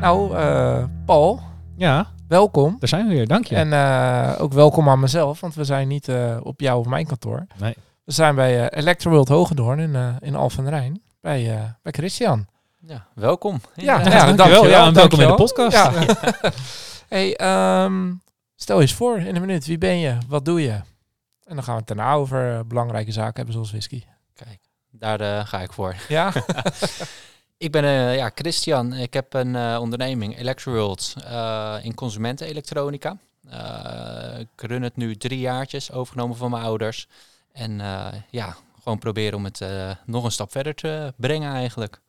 Nou, eh, Paul, Ja, welkom. daar zijn we weer, dank je. En eh, ook welkom aan mezelf, want we zijn niet eh, op jou of mijn kantoor. Nee. We zijn bij eh Electroworld Hogendoorn in, eh in Alphen aan Rijn, bij, eh, bij Christian. Ja, welkom. Ja, Ja, ja, dankjewel. Ja, en welkom in de podcast. Ja. hey, ehm, stel je eens voor in een minuut, wie ben je, wat doe je? En dan gaan we het daarna over belangrijke zaken hebben zoals whisky. Kijk, daar ga ik voor. Ja? Ik ben eh, ja, Christian. Ik heb een eh, onderneming, Electroworld, eh in consumentenelektronica. Eh ik run het nu drie jaartjes, overgenomen van mijn ouders. En eh, ja, gewoon proberen om het eh, nog een stap verder te brengen eigenlijk.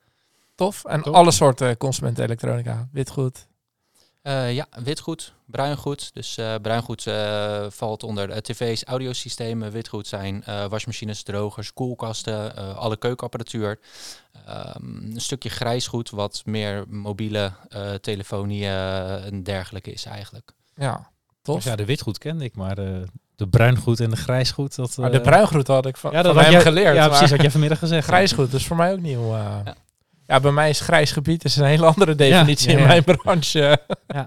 Tof. En alle soorten consumentenelektronica, witgoed. Eh, ja, witgoed, bruingoed. Dus eh, bruingoed eh, valt onder tv's, audiosystemen. Witgoed zijn eh, wasmachines, drogers, koelkasten, eh, alle keukenapparatuur. Ehm, een stukje grijsgoed, wat meer mobiele eh, telefonie en dergelijke is eigenlijk. Ja, tof. Dus ja, de witgoed kende ik, maar de, de bruingoed en de grijsgoed, dat... maar de bruingoed had ik van, ja, dat van had hem jij- geleerd. Ja, maar- precies, had jij vanmiddag gezegd. Grijsgoed, dus voor mij ook nieuw. eh. Ja. Ja. bij mij is grijs gebied is een hele andere definitie ja, ja. in mijn branche.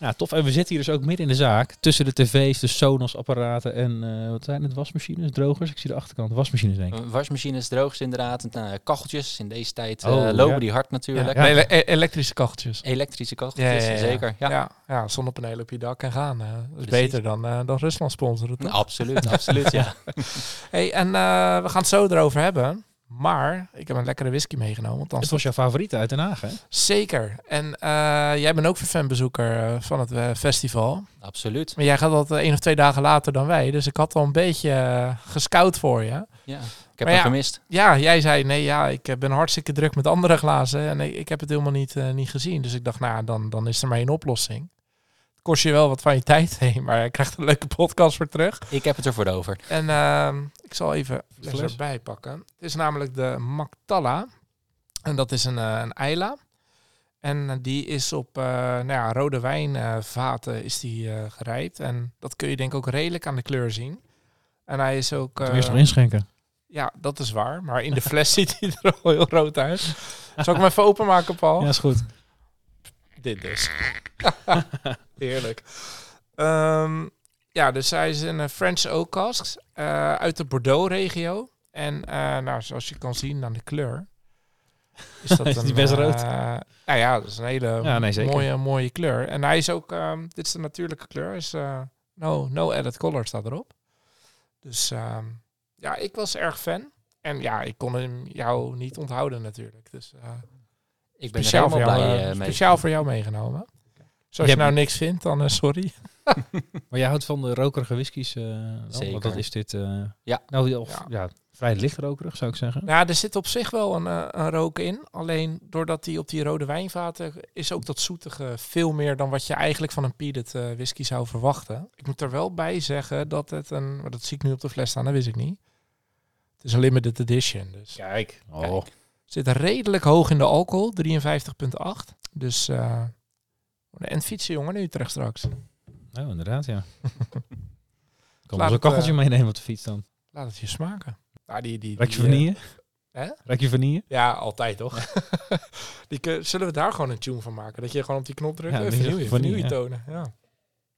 Ja, tof. En we zitten hier dus ook midden in de zaak. Tussen de tv's, de Sonos-apparaten en eh, wat zijn het? Wasmachines, drogers? Ik zie de achterkant. Wasmachines, denk ik. Eh, wasmachines, drogers inderdaad. En, nou, kacheltjes, in deze tijd Oh, eh, lopen ja. die hard natuurlijk. Ja, ele- e- elektrische kacheltjes. Elektrische kacheltjes, zeker. Ja. ja. ja, zonnepanelen op je dak en gaan. eh. dat is Precies. beter dan, eh, dan Rusland sponsoren. toch? Absoluut, absoluut, ja. Hey, en eh, we gaan het zo erover hebben. Maar ik heb een lekkere whisky meegenomen. Want dan Het was jouw favoriete uit Den Haag, hè? Zeker. En eh, jij bent ook fanbezoeker eh, van het eh, festival. Absoluut. Maar jij gaat dat één of twee dagen later dan wij. Dus ik had al een beetje gescout voor je. Ja. Ik heb Maar hem ja, gemist. Ja, jij zei nee, ja, ik ben hartstikke druk met andere glazen en ik, ik heb het helemaal niet, niet gezien. Dus ik dacht, nou, dan, dan is er maar één oplossing. Kost je wel wat van je tijd heen, maar je krijgt een leuke podcast voor terug. Ik heb het ervoor over. En ehm, ik zal even de fles? erbij pakken. Het is namelijk de Mactalla. En dat is een, eh, een Eila. En eh, die is op eh, nou ja, rode wijnvaten is die eh, gerijpt. En dat kun je denk ik ook redelijk aan de kleur zien. En hij is ook... Eh, eerst nog inschenken. ja, dat is waar. Maar in de fles ziet hij er al heel rood uit. Zal ik hem even openmaken, Paul? Ja, is goed. Dit dus. Heerlijk. Ehm, ja, dus hij is een eh, French oak cask eh, uit de Bordeaux-regio. En eh, nou, zoals je kan zien aan de kleur... Is dat Is die best rood? nou ja, dat is een hele Ja, nee, zeker. mooie, mooie kleur. En hij is ook... ehm, dit is de natuurlijke kleur. Is, eh, no, no added color staat erop. Dus ehm, ja, ik was erg fan. En ja, ik kon hem jou niet onthouden natuurlijk. Dus eh, Ik ben er speciaal, voor jou, blij mee. speciaal voor jou meegenomen. Dus als Je je nou niks vindt, dan eh, sorry. Maar jij houdt van de rokerige whiskies, eh dan? Zeker. Want dat is dit... eh, Ja. Nou, of, Ja. ja. vrij licht rokerig, zou ik zeggen. Ja, er zit op zich wel een, eh, een rook in. Alleen doordat die op die rode wijnvaten is ook dat zoetige veel meer dan wat je eigenlijk van een peated eh, whisky zou verwachten. Ik moet er wel bij zeggen dat het een, maar dat zie ik nu op de fles staan, dat wist ik niet. Het is een limited edition, dus Kijk. Oh. Kijk. zit redelijk hoog in de alcohol, 53,8. Dus eh en fietsen jongen in Utrecht straks. Nou, inderdaad, ja. Kan wel een het, kacheltje eh, meenemen op de fiets dan. Laat het je smaken. Nou, die, die, Ruik je die, eh, vanille? hè? Ruik je vanille? Ja, altijd toch? die, zullen we daar gewoon een tune van maken? Dat je gewoon op die knop drukt Ja, en vanille, ja. tonen. Ja.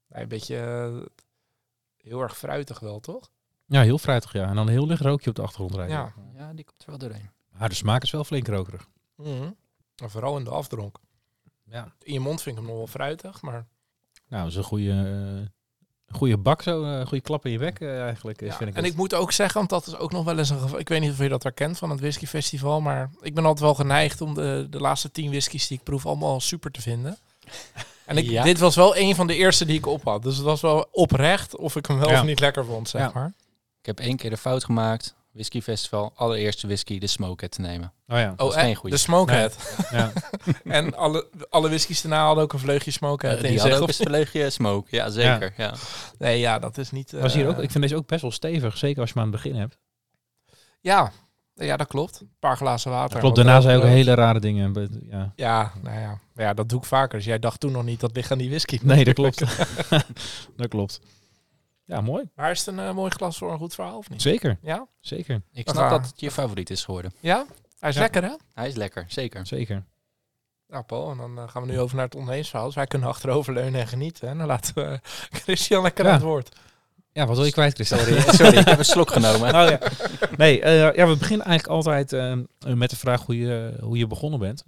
Nee, een beetje eh, heel erg fruitig wel, toch? Ja, heel fruitig, ja. En dan een heel licht rookje op de achtergrond rijden. Ja. Ja, die komt er wel doorheen. Maar de smaak is wel flink rokerig. Maar vooral in de afdronk. Ja. In je mond vind ik hem nog wel fruitig, maar Nou, dat is een goede, eh, goede bak zo. eh, Een goede klap in je bek eh, eigenlijk. is, Ja, vind ik en het. ik moet ook zeggen, want dat is ook nog wel eens een geval. Ik weet niet of je dat herkent van het whiskyfestival, maar ik ben altijd wel geneigd om de, de laatste tien whiskies die ik proef allemaal super te vinden. En ik, Ja. dit was wel een van de eerste die ik op had. Dus het was wel oprecht of ik hem wel Ja. of niet lekker vond, zeg Ja. maar. Ik heb één keer de fout gemaakt. Whisky Festival, allereerste whisky, de Smokehead te nemen. Oh ja. Dat is eh, geen goeie. De Smokehead. ja. en alle, alle whiskies daarna hadden ook een vleugje Smokehead Eh, in die hadden ook of een vleugje smoke, ja zeker. Ja. Nee, ja, dat is niet... Was hier eh, ook, ik vind deze ook best wel stevig, zeker als je hem aan het begin hebt. Ja, ja, dat klopt. Een paar glazen water. Klopt, daarna zei ook hele rare dingen. Ja. Ja, nou ja. Maar ja, dat doe ik vaker. Dus jij dacht toen nog niet dat ligt aan die whisky. Nee, dat klopt. dat klopt. Ja, mooi. Maar is het een eh, mooi glas voor een goed verhaal of niet? Zeker, Ja? zeker, Ik snap dat het je favoriet is geworden. Ja? Hij is Ja. lekker, hè? Hij is lekker, zeker. zeker. Nou, Paul, en dan eh, gaan we nu over naar het ondernemersverhaal. Dus wij kunnen achteroverleunen en genieten. En dan laten we Christian lekker Ja. aan het woord. Ja, wat wil je kwijt, Christel? Sorry, sorry, ik heb een slok genomen. Oh, ja. Nee, eh, ja, we beginnen eigenlijk altijd eh, met de vraag hoe je, hoe je begonnen bent.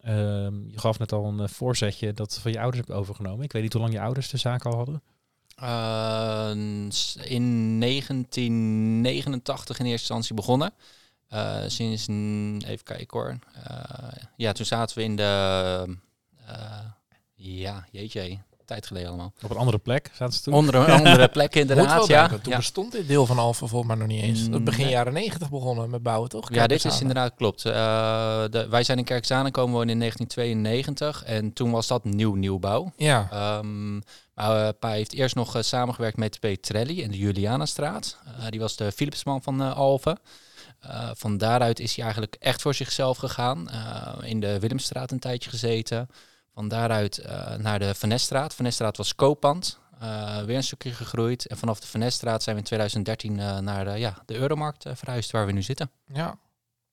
Ehm, je gaf net al een eh, voorzetje dat van je ouders hebt overgenomen. Ik weet niet hoe lang je ouders de zaak al hadden. Eh, s- in 1989 in eerste instantie begonnen. Eh, sinds, even kijken hoor. Eh, ja, toen zaten we in de, eh, ja, jeetje, tijd geleden allemaal. Op een andere plek zaten ze toen. Onder een andere plek inderdaad, ja. denken, Toen ja. bestond dit deel van Alpha volgens mij nog niet eens. Dat begin Nee. jaren negentig begonnen met bouwen, toch? Ja, dit is inderdaad klopt. De, wij zijn in Kerkzaan komen wonen in 1992 en toen was dat nieuw nieuwbouw. Ja, Ehm maar eh, pa heeft eerst nog eh, samengewerkt met P. Trelli in de Julianastraat. Eh, die was de Philipsman van Alphen. Eh, van daaruit is hij eigenlijk echt voor zichzelf gegaan. In de Willemstraat een tijdje gezeten. Van daaruit naar de Vanesstraat. Vanesstraat was kooppand. Eh, weer een stukje gegroeid. En vanaf de Vanesstraat zijn we in 2013 eh, naar de, ja, de Euromarkt verhuisd waar we nu zitten. ja.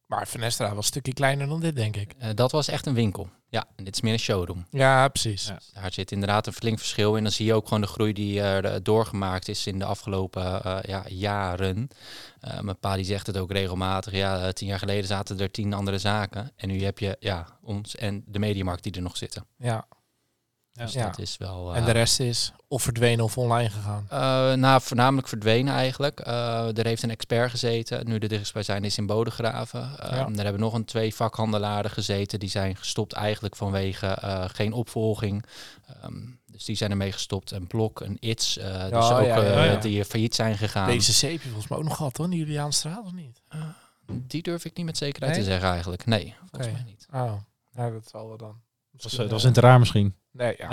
Maar Venestra was een stukje kleiner dan dit, denk ik. Eh, dat was echt een winkel. Ja, en dit is meer een showroom. Ja, precies. Ja. Daar zit inderdaad een flink verschil in. Dan zie je ook gewoon de groei die er eh, doorgemaakt is in de afgelopen eh, ja, jaren. Eh, mijn pa die zegt het ook regelmatig. Ja, tien jaar geleden zaten er tien andere zaken. En nu heb je ja, ons en de mediamarkt die er nog zitten. Ja. Dus Ja. dat is wel... En eh, de rest is of verdwenen of online gegaan. eh, nou, voornamelijk verdwenen eigenlijk. Eh, er heeft een expert gezeten. Nu de dichtstbijzijnde is in Bodegraven. Eh, Ja. Er hebben nog een twee vakhandelaren gezeten. Die zijn gestopt eigenlijk vanwege eh, geen opvolging. Ehm, dus die zijn ermee gestopt. Een Blok, een ITS. eh, dus Ja, ook ja, ja, eh, ja. die failliet zijn gegaan. Deze zeep heb je volgens mij ook nog gehad, hoor. Die Juliaanstraat, of niet? Die durf ik niet met zekerheid Nee? te zeggen eigenlijk. Nee, volgens mij niet. Oh, nou, dat zal wel dan. Dat was, eh, dat was eh, in het raar misschien. Nee, ja.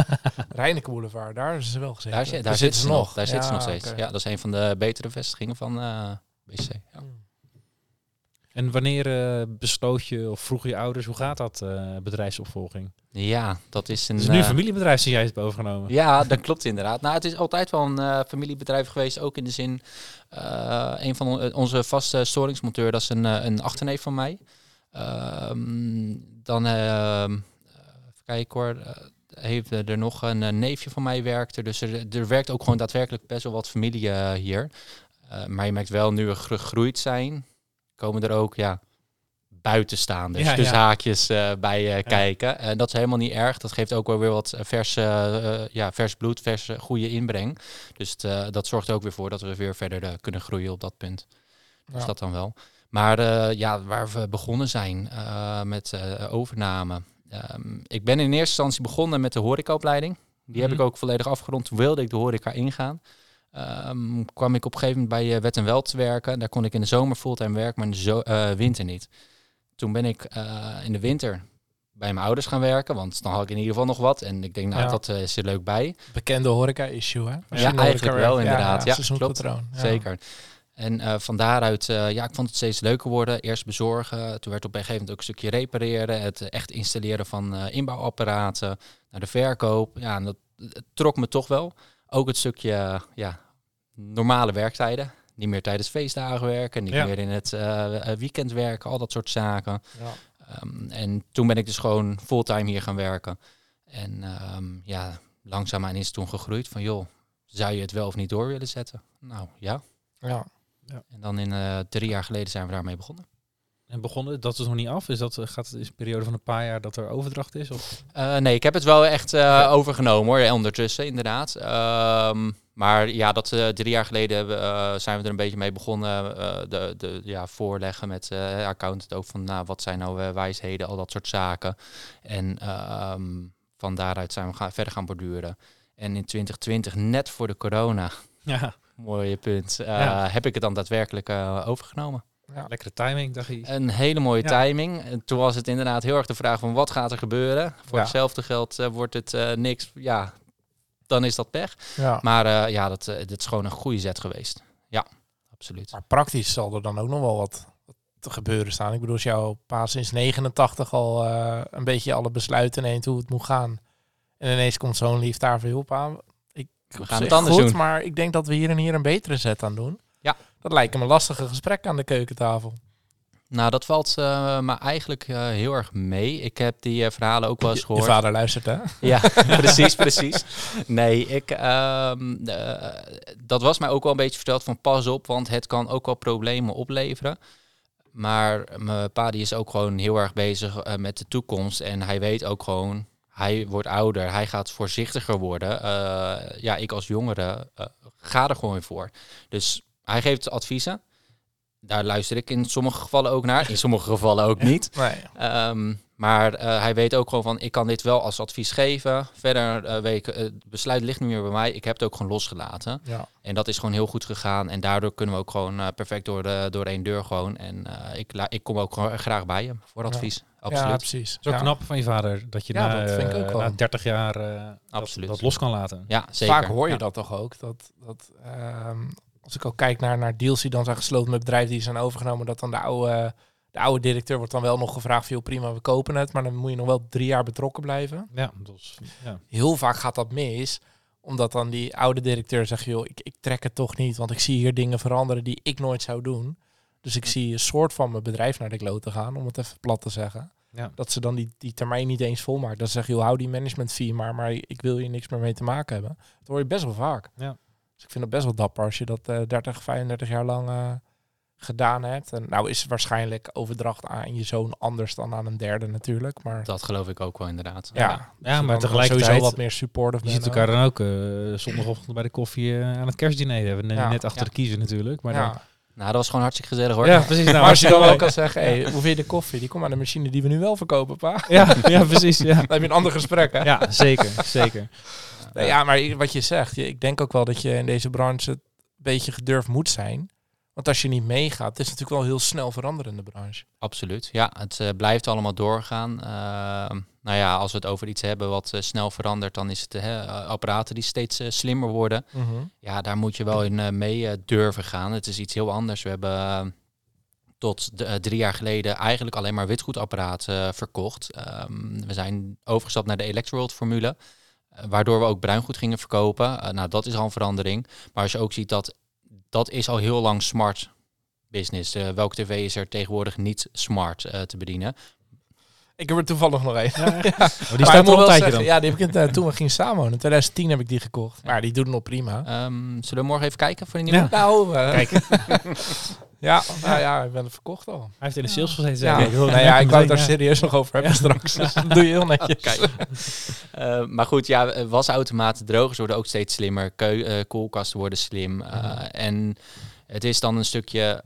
Rijneke Boulevard, daar is ze wel gezeten. Daar, zit- daar zitten ze nog. Daar zitten ze nog steeds. Ja, dat is een van de betere vestigingen van eh, BC. Ja. En wanneer eh, besloot je of vroegen je ouders, hoe gaat dat eh, bedrijfsopvolging? ja, dat is een... Het is nu een familiebedrijf sinds jij het hebt overgenomen. Ja, dat klopt inderdaad. Nou, het is altijd wel een eh, familiebedrijf geweest, ook in de zin, eh, een van on- onze vaste storingsmonteur, dat is een, een achterneef van mij. Ehm, dan, ehm, kijken hoor, eh, heeft er nog een eh, neefje van mij werkt er, dus er, er werkt ook gewoon daadwerkelijk best wel wat familie eh, hier. Eh, maar je merkt wel, nu we gegroeid zijn, komen er ook, ja, buitenstaanders, Ja, dus ja. haakjes eh, bij eh, kijken. En dat is helemaal niet erg. Dat geeft ook wel weer wat eh, vers, eh, eh, ja, vers bloed, vers eh, goede inbreng. Dus het, eh, dat zorgt er ook weer voor dat we weer verder eh, kunnen groeien op dat punt. Dus dat dan wel. Maar eh, ja, waar we begonnen zijn eh, met eh, overname. Ehm, ik ben in eerste instantie begonnen met de horecaopleiding. Die heb Mhm. ik ook volledig afgerond. Toen wilde ik de horeca ingaan. Ehm, kwam ik op een gegeven moment bij eh, Wet en Wel te werken. Daar kon ik in de zomer fulltime werken, maar in de zo- eh, winter niet. Toen ben ik eh, in de winter bij mijn ouders gaan werken, want dan had ik in ieder geval nog wat. En ik denk, nou, Ja. dat is er leuk bij. Bekende horeca-issue, hè? Ja, eigenlijk wel, inderdaad. Ja, seizoenspatroon. Ja. Zeker. En eh, van daaruit, eh, ja, ik vond het steeds leuker worden. Eerst bezorgen, toen werd op een gegeven moment ook een stukje repareren. Het echt installeren van eh, inbouwapparaten, naar de verkoop. Ja, en dat trok me toch wel. Ook het stukje, ja, normale werktijden. Niet meer tijdens feestdagen werken, niet Ja. meer in het weekend werken, al dat soort zaken. Ja. Ehm, en toen ben ik dus gewoon fulltime hier gaan werken. En ehm, ja, langzaamaan is het toen gegroeid van, joh, zou je het wel of niet door willen zetten? Nou, ja. Ja. En dan in eh, drie jaar geleden zijn we daarmee begonnen. En begonnen, dat is nog niet af? Is dat eh, gaat, is een periode van een paar jaar dat er overdracht is? Of? Eh, nee, ik heb het wel echt eh, overgenomen hoor, ondertussen inderdaad. Ehm, maar ja, dat eh, drie jaar geleden eh, zijn we er een beetje mee begonnen. eh, de, de ja, voorleggen met eh accountant ook van nou, wat zijn nou wijsheden, al dat soort zaken. En ehm, van daaruit zijn we gaan, verder gaan borduren. En in 2020, net voor de corona, Ja, mooie punt. Eh, Ja. Heb ik het dan daadwerkelijk eh, overgenomen? Lekkere timing, dacht. Een hele mooie Ja. timing. En toen was het inderdaad heel erg de vraag van wat gaat er gebeuren? Voor Ja. hetzelfde geld eh, wordt het niks. Ja, dan is dat pech. Maar ja, dat, dit is gewoon een goede zet geweest. Ja, absoluut. Maar praktisch zal er dan ook nog wel wat, te gebeuren staan. Ik bedoel, als jouw pa sinds 89 al een beetje alle besluiten neemt hoe het moet gaan. En ineens komt zo'n lief daar hulp aan. We gaan het anders goed, doen. Maar ik denk dat we hier en hier een betere zet aan doen. Ja. Dat lijkt me een lastige gesprek aan de keukentafel. Nou, dat valt eh me eigenlijk eh, heel erg mee. Ik heb die eh, verhalen ook wel eens Je, je gehoord. vader luistert, hè? Ja, precies, precies. Nee, ik, ehm, eh, dat was mij ook wel een beetje verteld van pas op, want het kan ook wel problemen opleveren. Maar mijn pa die is ook gewoon heel erg bezig met de toekomst en hij weet ook gewoon, hij wordt ouder, hij gaat voorzichtiger worden. Eh, ja, ik als jongere eh, ga er gewoon voor. Dus hij geeft adviezen. Daar luister ik in sommige gevallen ook naar, in sommige gevallen ook niet. Nee. Ehm, maar eh, hij weet ook gewoon van, ik kan dit wel als advies geven. Verder weet ik, het besluit ligt niet meer bij mij. Ik heb het ook gewoon losgelaten. Ja. En dat is gewoon heel goed gegaan. En daardoor kunnen we ook gewoon perfect door, de, door één deur gewoon. En ik, ik kom ook gewoon graag bij hem voor advies. ja, Absoluut. precies. Zo Ja. knap van je vader dat je Ja, na, dat vind ik ook eh, wel. na 30 jaar eh, dat, Absoluut. dat los kan laten. Ja, zeker. Vaak hoor je Ja. dat toch ook. Dat, dat, ehm, als ik ook kijk naar, naar deals die dan zijn gesloten met bedrijven die zijn overgenomen, dat dan de oude, de oude directeur wordt dan wel nog gevraagd, veel prima, we kopen het, maar dan moet je nog wel drie jaar betrokken blijven. Ja, dus, ja. Heel vaak gaat dat mis, omdat dan die oude directeur zegt, joh, ik, ik trek het toch niet, want ik zie hier dingen veranderen die ik nooit zou doen. Dus ik zie een soort van mijn bedrijf naar de klote gaan, om het even plat te zeggen. Ja. Dat ze dan die, die termijn niet eens volmaakt. Dat ze zeggen, joh, hou die management fee maar, maar ik wil hier niks meer mee te maken hebben. Dat hoor je best wel vaak. Ja. Dus ik vind het best wel dapper als je dat eh 30, 35 jaar lang eh, gedaan hebt. En nou is waarschijnlijk overdracht aan je zoon anders dan aan een derde natuurlijk. Maar Dat geloof ik ook wel inderdaad. ja, Ja, je maar tegelijkertijd- sowieso wat meer supportive Je ziet elkaar dan ook eh, zondagochtend bij de koffie eh, aan het kerstdiner. We zijn Ja. net achter Ja. de kiezer natuurlijk. Maar ja. dan, Nou, dat was gewoon hartstikke gezellig hoor. ja, precies. Nou, maar als je dan wel- wel kan zeggen, hey, hoe vind je de koffie? Die komt aan de machine die we nu wel verkopen, pa. Ja, ja, precies. Ja. Dan heb je een ander gesprek, hè? ja, zeker. zeker. Ja, maar wat je zegt, je- ik denk ook wel dat je in deze branche een beetje gedurfd moet zijn. Want als je niet meegaat, het is natuurlijk wel heel snel veranderende branche. Absoluut. Ja, het eh, blijft allemaal doorgaan. Ehm, nou ja, als we het over iets hebben wat eh, snel verandert, dan is het eh, apparaten die steeds eh, slimmer worden. Ja, daar moet je wel in mee durven gaan. Het is iets heel anders. We hebben eh, tot de, drie jaar geleden eigenlijk alleen maar witgoedapparaten verkocht. Ehm, we zijn overgestapt naar de Electroworld formule. waardoor we ook bruingoed gingen verkopen. Nou, dat is al een verandering. Maar als je ook ziet dat dat is al heel lang smart business. Welke tv is er tegenwoordig niet smart te bedienen? Ik heb er toevallig nog één. Ja. Maar die staat er al een wel tijdje dan. Ja, die heb ik in, eh, toen we gingen samenwonen. In 2010 heb ik die gekocht. Maar die doet het nog prima. Ehm, zullen we morgen even kijken voor die nieuwe? Ja. Nou, eh, Kijk, ja, nou ja, ik ben het verkocht al. hij heeft in de sales gezeten. Ja, nou ja, ik wou het daar Ja. serieus nog over hebben straks. Dus dat doe je heel netjes. Kijk. Eh, maar goed, ja, wasautomaten, drogers worden ook steeds slimmer. Keu koelkasten worden slim. En het is dan een stukje...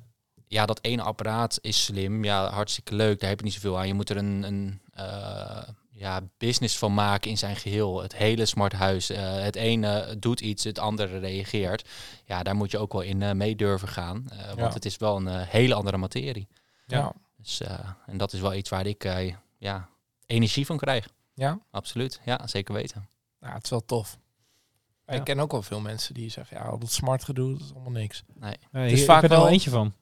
Ja, dat ene apparaat is slim. Ja, hartstikke leuk. Daar heb je niet zoveel aan. Je moet er een, een eh, ja, business van maken in zijn geheel. Het hele smart huis. Eh, het ene doet iets, het andere reageert. Ja, daar moet je ook wel in eh, mee durven gaan. want Ja. het is wel een hele andere materie. Ja. Ja. Dus, eh, en dat is wel iets waar ik eh, ja, energie van krijg. ja. Absoluut, ja, zeker weten. Nou, het is wel tof. Ja. Ik ken ook wel veel mensen die zeggen, ja, al dat smart gedoe, dat is allemaal niks. Nee, is hier- vaak ik ben er wel wel- eentje van.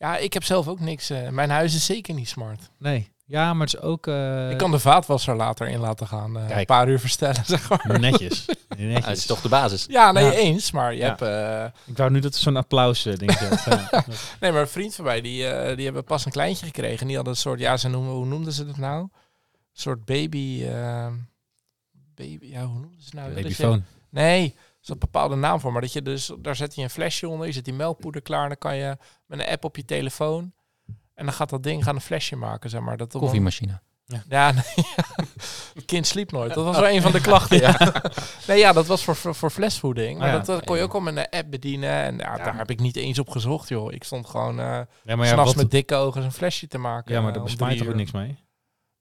Ja, ik heb zelf ook niks. eh, mijn huis is zeker niet smart. Nee. Ja, maar het is ook eh, ik kan de vaatwasser later in laten gaan. eh, Kijk. een paar uur verstellen, zeg maar. netjes. Ja, netjes. dat is toch de basis. Ja, nee, Ja. eens. Maar je Ja. hebt... eh, Ik wou nu dat er zo'n applaus zat. Ja. nee, maar een vriend van mij, die, eh, die hebben pas een kleintje gekregen. En die hadden een soort, ja, ze noemen, hoe noemden ze dat nou? Een soort baby... baby, ja, hoe noemden ze het nou? Babyfoon. Nee, er is een bepaalde naam voor. Maar dat je dus, daar zet je een flesje onder, je zet die melkpoeder klaar. Dan kan je met een app op je telefoon. En dan gaat dat ding gaan een flesje maken, zeg maar. Dat Koffiemachine. Ja, nee, het kind sliep nooit. Dat was wel een van de klachten. Ja. Nee, ja, dat was voor, voor, voor flesvoeding. Maar Ja. dat, dat kon je ook al met een app bedienen. En ja, daar heb ik niet eens op gezocht, joh. Ik stond gewoon eh Ja, maar ja, s'nachts wat, met dikke ogen een flesje te maken. ja, maar eh, daar om bespaart drie toch ook uur. niks mee?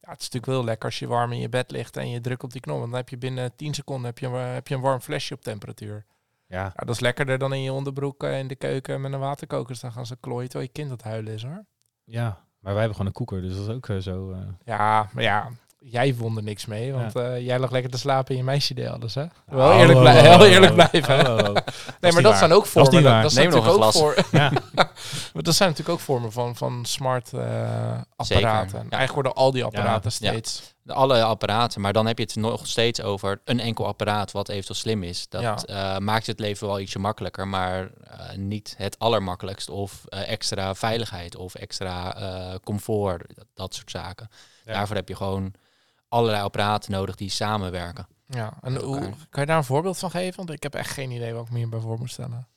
Ja, het is natuurlijk wel lekker als je warm in je bed ligt en je drukt op die knop. Dan heb je binnen 10 seconden heb je, een- heb je een warm flesje op temperatuur. Ja, Ja, dat is lekkerder dan in je onderbroek eh, in de keuken met een waterkoker staan gaan ze klooien terwijl je kind het huilen is hoor. ja. Maar wij hebben gewoon een koeker, dus dat is ook eh, zo... eh, Ja, maar ja, jij vond er niks mee, want eh, jij lag lekker te slapen en je meisje deed alles hè. Wel Oh, eerlijk, blij- oh, heel eerlijk oh. blijven. Oh, oh, oh. nee, maar dat waar. zijn ook vormen. Dat, dat zijn natuurlijk ook voor. Ja. Maar dat zijn natuurlijk ook vormen van, van smart eh, apparaten. Ja. Eigenlijk worden al die apparaten Ja. steeds. De alle apparaten, maar dan heb je het nog steeds over een enkel apparaat wat eventueel slim is. Dat Ja. eh, maakt het leven wel ietsje makkelijker, maar niet het allermakkelijkst. Of extra veiligheid of extra eh, comfort, dat, dat soort zaken. Ja. Daarvoor heb je gewoon allerlei apparaten nodig die samenwerken. Ja, en hoe, kan je daar een voorbeeld van geven? Want ik heb echt geen idee wat ik me hierbij voor moet stellen.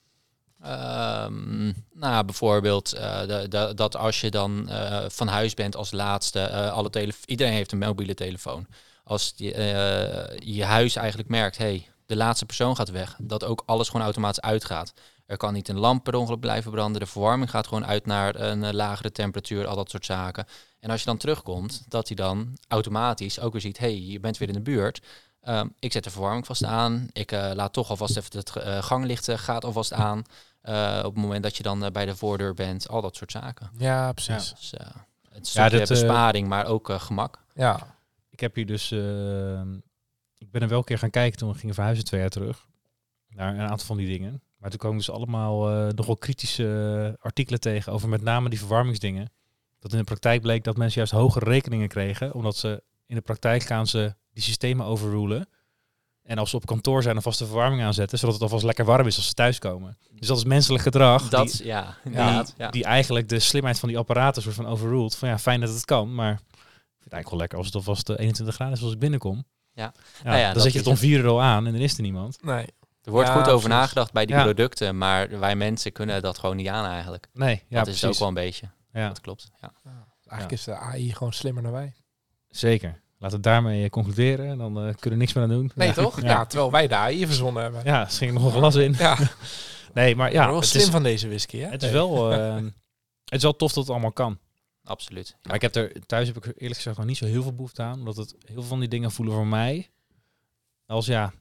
Ehm, nou, bijvoorbeeld eh, de, de- dat als je dan eh, van huis bent als laatste, eh, alle tele iedereen heeft een mobiele telefoon. Als je, eh, je huis eigenlijk merkt, hey, de laatste persoon gaat weg, dat ook alles gewoon automatisch uitgaat. Er kan niet een lamp per ongeluk blijven branden, de verwarming gaat gewoon uit naar een eh, lagere temperatuur, al dat soort zaken. En als je dan terugkomt, dat hij dan automatisch ook weer ziet, hey, je bent weer in de buurt. Ehm, ik zet de verwarming vast aan. Ik eh, laat toch alvast even het eh, ganglicht gaat alvast aan. Eh, op het moment dat je dan bij de voordeur bent. Al dat soort zaken. Ja, precies. Dus eh, het is Ja, ja, dit, eh, besparing, maar ook eh, gemak. Ja. Ik heb hier dus... eh, ik ben er wel een keer gaan kijken toen we gingen verhuizen twee jaar terug. Naar een aantal van die dingen. Maar toen kwamen dus allemaal eh, nogal kritische artikelen tegen over met name die verwarmingsdingen. Dat in de praktijk bleek dat mensen juist hogere rekeningen kregen. Omdat ze in de praktijk gaan ze die systemen overrulen. En als ze op kantoor zijn, alvast de verwarming aanzetten. Zodat het alvast lekker warm is als ze thuiskomen. Dus dat is menselijk gedrag. Dat, die, ja, die, inderdaad. Ja. die eigenlijk de slimheid van die apparaten soort van overruled. Van ja, fijn dat het kan, maar ik vind het eigenlijk wel lekker als het alvast eh, 21 graden is als ik binnenkom. Ja. ja, Nou ja, dan dat zet je het om het. vier uur al aan en dan is er niemand. Nee. Er wordt Ja, goed over precies. nagedacht bij die Ja. producten. Maar wij mensen kunnen dat gewoon niet aan eigenlijk. Nee, ja, dat precies. is ook wel een beetje. Ja, Dat klopt. Ja. Eigenlijk is de AI gewoon slimmer dan wij. zeker. Laten we daarmee eh, concluderen en dan eh, kunnen we niks meer aan doen. Nee, ja. toch? Ja. Ja, terwijl wij de AI verzonnen hebben. ja er ging nog een glas in. Ja, Nee, maar ja ja, wel het slim is, van deze whisky, hè? het is wel... eh, het is wel tof dat het allemaal kan. Absoluut. Maar ik heb er thuis heb ik er eerlijk gezegd nog niet zo heel veel behoefte aan. Omdat het heel veel van die dingen voelen voor mij als ja,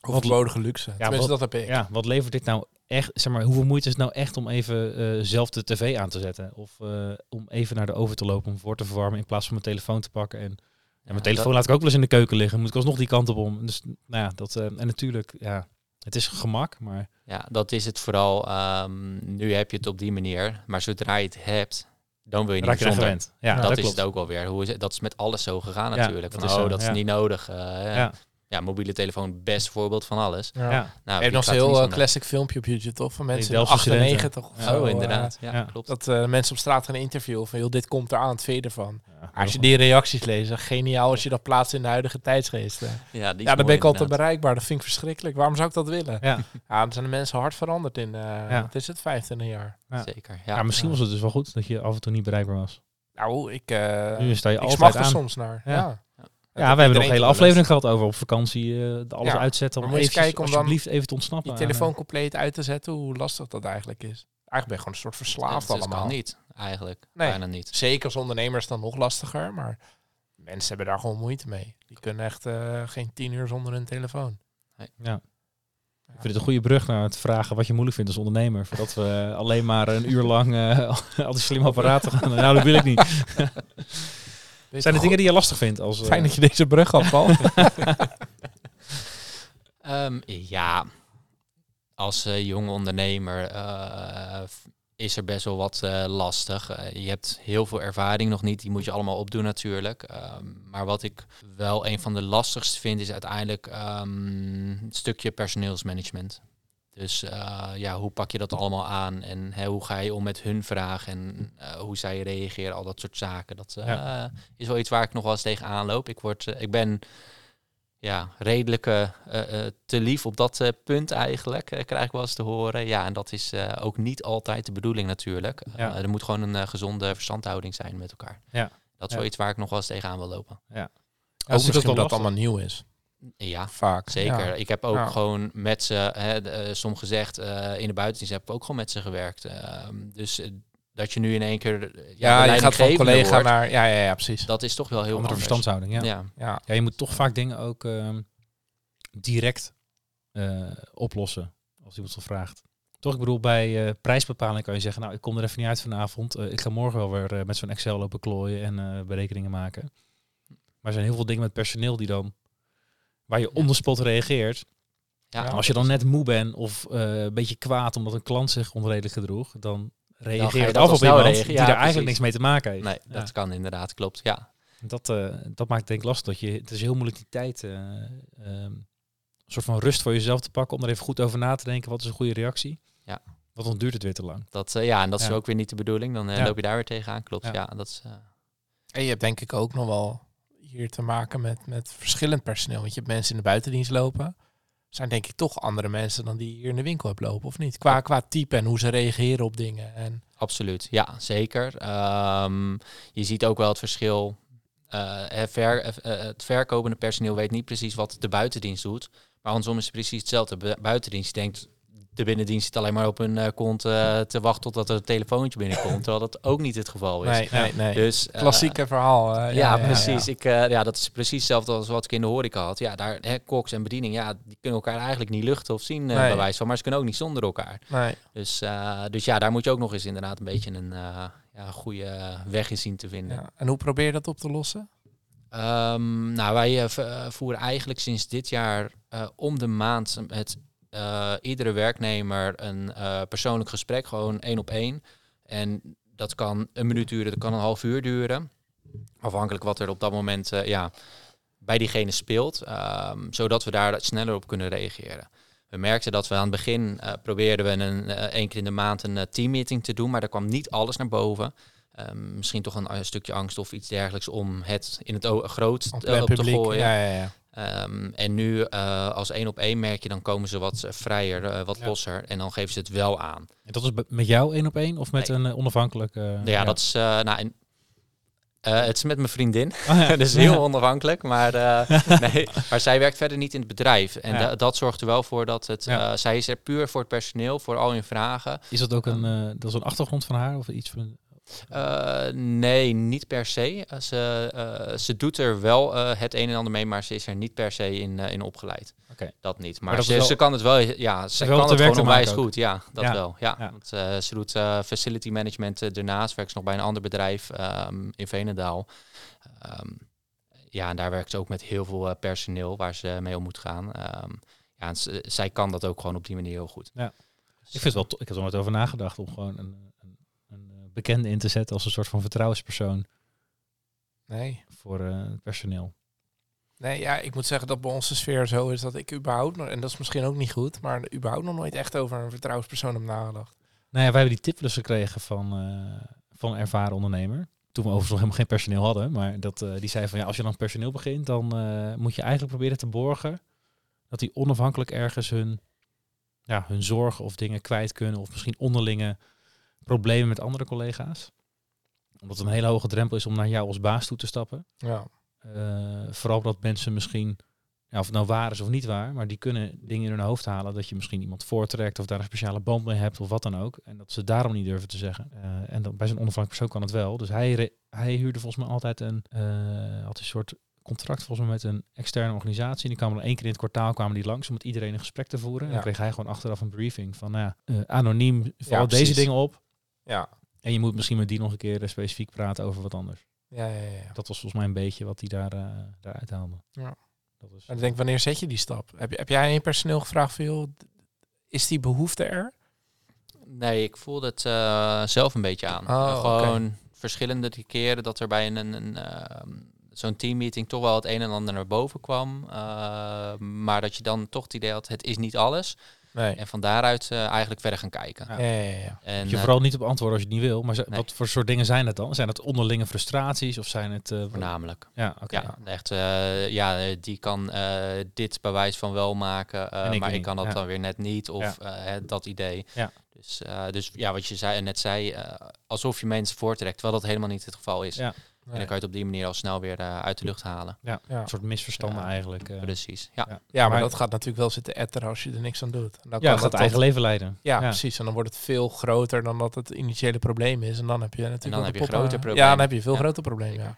Overbodige luxe. Tenminste, wat- dat heb ik. ja, wat levert dit nou echt? Zeg maar, hoeveel moeite is het nou echt om even eh, zelf de tv aan te zetten? Of eh, om even naar de oven te lopen om voor te verwarmen in plaats van mijn telefoon te pakken. En ja, mijn telefoon laat ik ook wel eens in de keuken liggen. Moet ik alsnog die kant op om. Dus nou ja, dat, eh, en natuurlijk, ja, het is gemak, maar Ja, dat is het vooral. Ehm, nu heb je het op die manier. Maar zodra je het hebt, dan wil je niet er zonder. Ja, Ja, dat, is het ook alweer. Hoe is het? Dat is met alles zo gegaan Ja, natuurlijk. dat Van, is oh, zo, dat is ja. niet nodig. eh, Ja. mobiele telefoon, best voorbeeld van alles. Ja. Ja. Nou, Je hebt die nog er heel eh, classic filmpje op YouTube, toch? Van mensen in Delftse 98 of zo. oh, eh, inderdaad. Ja, ja. klopt. dat eh, mensen op straat gaan interviewen van, joh, dit komt eraan, het ervan? Ja, Als je die reacties leest, geniaal als je dat plaatst in de huidige tijdsgeest. eh. Ja, die Ja, dan mooi ben ik altijd bereikbaar. Dat vind ik verschrikkelijk. Waarom zou ik dat willen? Ja, Ja, dan zijn de mensen hard veranderd in, eh Ja. wat is het, 25 jaar. Ja. Zeker. ja. Ja. misschien Ja. was het dus wel goed dat je af en toe niet bereikbaar was. Nou, ik, eh nu sta je ik altijd er aan. soms naar. Ja. Ja, we hebben nog een hele aflevering gehad over op vakantie uh, alles Ja, uitzetten. Om even, kijken om dan alsjeblieft even te ontsnappen. Die aan, telefoon compleet uit te zetten, hoe lastig dat eigenlijk is. Eigenlijk ben je gewoon een soort verslaafd dat, allemaal. kan niet, eigenlijk. Nee. Bijna niet. Zeker als ondernemer is het dan nog lastiger, maar mensen hebben daar gewoon moeite mee. Die kunnen echt eh, geen tien uur zonder hun telefoon. eh, ja. Ik vind het een goede brug naar het vragen wat je moeilijk vindt als ondernemer. Voordat we eh, alleen maar een uur lang eh, al die slimme apparaten gaan. Nou, dat wil ik niet. Zijn er dingen die je lastig vindt? Als, eh, Fijn dat je deze brug Paul. Ehm, ja, als eh, jonge ondernemer eh, is er best wel wat eh, lastig. Eh, je hebt heel veel ervaring nog niet, die moet je allemaal opdoen natuurlijk. Ehm, maar wat ik wel een van de lastigste vind, is uiteindelijk ehm, het stukje personeelsmanagement. Dus eh, ja, hoe pak je dat allemaal aan en hè, hoe ga je om met hun vragen en eh, hoe zij reageren, al dat soort zaken. Dat eh, is wel iets waar ik nog wel eens tegenaan loop. Ik, word, ik ben ja, redelijk eh, eh, eh, te lief op dat eh, punt eigenlijk, eh, krijg ik wel eens te horen. Ja, en dat is eh, ook niet altijd de bedoeling natuurlijk. Eh, Ja. er moet gewoon een eh, gezonde verstandhouding zijn met elkaar. Ja. Dat is Ja. wel iets waar ik nog wel eens tegenaan wil lopen. Ja, Ook misschien misschien dat lastig. allemaal nieuw is. Ja, Vaak. zeker. Ja. Ik heb ook Ja. gewoon met ze, hè, de, eh, som gezegd, eh, in de buitendienst heb ik ook gewoon met ze gewerkt. Ehm, dus eh, dat je nu in één keer eh, Ja, de je gaat van collega wordt, naar... Ja, ja, ja, precies. Dat is toch wel heel andere verstandshouding. Ja. Ja. Ja. Ja. je moet toch vaak dingen ook ehm, direct eh, oplossen als iemand zo vraagt. Toch, ik bedoel, bij eh, prijsbepaling kan je zeggen, nou, ik kom er even niet uit vanavond. Eh, ik ga morgen wel weer eh, met zo'n Excel lopen klooien en eh, berekeningen maken. Maar er zijn heel veel dingen met personeel die dan, waar je on the spot reageert. Ja, En als je dan net moe bent of eh, een beetje kwaad omdat een klant zich onredelijk gedroeg, dan reageer je af op iemand reageren. die Ja, daar eigenlijk niks mee te maken heeft. Nee, Ja. dat kan inderdaad, klopt. Ja, Dat, eh, dat maakt het denk ik lastig. Dat je, het is heel moeilijk die tijd, eh, ehm, een soort van rust voor jezelf te pakken om er even goed over na te denken. Wat is een goede reactie? Ja. Want dan duurt het weer te lang. dat, eh, ja en dat is ook weer niet de bedoeling. Dan eh, Ja. loop je daar weer tegenaan, klopt. Ja. Ja, dat is... eh, En je hebt denk ik ook nog wel hier te maken met, met verschillend personeel. Want je hebt mensen in de buitendienst lopen. Zijn denk ik toch andere mensen dan die hier in de winkel hebt lopen, of niet? Qua, qua type en hoe ze reageren op dingen. En Absoluut, ja, zeker. Ehm, je ziet ook wel het verschil. Eh, het, ver, eh, het verkopende personeel weet niet precies wat de buitendienst doet. Maar andersom is het precies hetzelfde. De buitendienst denkt, de binnendienst zit alleen maar op hun eh, kont eh, te wachten totdat er een telefoontje binnenkomt. Terwijl dat ook niet het geval is. nee, nee, nee. Dus, eh, Klassieke verhaal. ja, precies. Ik, ja, dat is precies hetzelfde als wat ik in de horeca had. Ja, daar, hè, koks en bediening, ja, die kunnen elkaar eigenlijk niet luchten of zien, Nee. bij wijze van. Maar ze kunnen ook niet zonder elkaar. Nee. Dus, dus ja, daar moet je ook nog eens inderdaad een beetje een ja, goede weg in zien te vinden. Ja. En hoe probeer je dat op te lossen? Ehm, nou, wij voeren eigenlijk sinds dit jaar om de maand met eh, iedere werknemer een eh, persoonlijk gesprek, gewoon één op één. En dat kan een minuut duren, dat kan een half uur duren. Afhankelijk wat er op dat moment eh, ja, bij diegene speelt, ehm, zodat we daar sneller op kunnen reageren. We merkten dat we aan het begin probeerden we een, één keer in de maand een teammeeting te doen, maar daar kwam niet alles naar boven. Ehm, misschien toch een, een stukje angst of iets dergelijks om het in het groot Op te gooien. Ja, ja, ja. Ehm, en nu eh, als één op één merk je, dan komen ze wat eh, vrijer, eh, wat Ja. losser. En dan geven ze het wel aan. En dat is met jou één op één of met Nee. een onafhankelijke... ja, dat is... nou, en, het is met mijn vriendin. Ah, ja. dat is heel onafhankelijk. Maar, nee, maar zij werkt verder niet in het bedrijf. En Ja. da- dat zorgt er wel voor dat het... Ja. zij is er puur voor het personeel, voor al hun vragen. Is dat ook een, eh, dat is een achtergrond van haar of iets van... Eh, nee, niet per se. Eh, ze, eh, ze doet er wel het een en ander mee, maar ze is er niet per se in, in opgeleid. Oké. Dat niet. Maar, ze, is wel- ze kan het wel, ja, ze kan het gewoon onwijs goed. Ja, dat Ja. wel. Ja, Ja. Want, ze doet facility management daarnaast. Werkt ze nog bij een ander bedrijf ehm, in Venendaal. Ehm, ja, en daar werkt ze ook met heel veel personeel waar ze mee om moet gaan. Ehm, ja, en zij kan dat ook gewoon op die manier heel goed. Ja. Ik vind het wel, ik heb er nooit over nagedacht om gewoon een, bekende in te zetten als een soort van vertrouwenspersoon Nee. voor eh, het personeel. Nee, ja, ik moet zeggen dat bij onze sfeer zo is dat ik überhaupt nog, en dat is misschien ook niet goed, maar überhaupt nog nooit echt over een vertrouwenspersoon heb nagedacht. Nou ja, wij hebben die tiplus gekregen van, eh, van een ervaren ondernemer. Toen we overigens nog helemaal geen personeel hadden. Maar dat, eh, die zei van ja, als je dan personeel begint, dan moet je eigenlijk proberen te borgen dat die onafhankelijk ergens hun, ja, hun zorgen of dingen kwijt kunnen. Of misschien onderlinge problemen met andere collega's. Omdat het een hele hoge drempel is om naar jou als baas toe te stappen. Ja. Eh, vooral dat mensen misschien, ja, of het nou waar is of niet waar, maar die kunnen dingen in hun hoofd halen dat je misschien iemand voortrekt of daar een speciale band mee hebt of wat dan ook. En dat ze daarom niet durven te zeggen. Eh, en dan, bij zo'n onafhankelijk persoon kan het wel. Dus hij, hij huurde volgens mij altijd een, eh, had een soort contract volgens mij met een externe organisatie. Die kwamen dan één keer in het kwartaal kwamen die langs om met iedereen een gesprek te voeren. En Ja. dan kreeg hij gewoon achteraf een briefing van, nou ja, anoniem, val Ja, deze dingen op. Ja. En je moet misschien met die nog een keer eh, specifiek praten over wat anders. Ja, ja, ja. Dat was volgens mij een beetje wat hij daar, eh daaruit haalde. Ja. Dat is, En ik denk, wanneer zet je die stap? Heb, je- heb jij in personeel gevraagd van, joh, d- is die behoefte er? Nee, ik voelde het eh, zelf een beetje aan. Oh, gewoon verschillende keren dat er bij een, een, een, ehm, zo'n teammeeting toch wel het een en ander naar boven kwam. Eh, maar dat je dan toch het idee had, het is niet alles. Nee. En van daaruit eh, eigenlijk verder gaan kijken. Ja. Ja, ja, ja. En, Moet je eh, vooral niet op antwoorden als je het niet wil. Maar Nee. wat voor soort dingen zijn het dan? Zijn het onderlinge frustraties of zijn het... eh, voornamelijk. ja, oké. Ja, echt, eh, ja, die kan eh, dit bewijs van wel maken, eh, ik maar ik kan dat dan weer net niet. Of eh, hè, dat idee. Ja. Dus, eh, dus ja, wat je zei, net zei, eh, alsof je mensen voortrekt, terwijl dat helemaal niet het geval is. Ja. En dan kan je het op die manier al snel weer eh, uit de lucht halen. Ja. Een soort misverstanden Ja. eigenlijk. eh. Precies. Ja. Ja. ja, maar, Maar- dat gaat natuurlijk wel zitten etteren als je er niks aan doet. En dan ja, kan dat gaat het eigen leven leiden. Ja, precies. En dan wordt het veel groter dan dat het initiële probleem is. En dan heb je natuurlijk dan wel heb de je poppen- groter Ja, problemen. dan heb je een veel Ja. groter probleem, ja.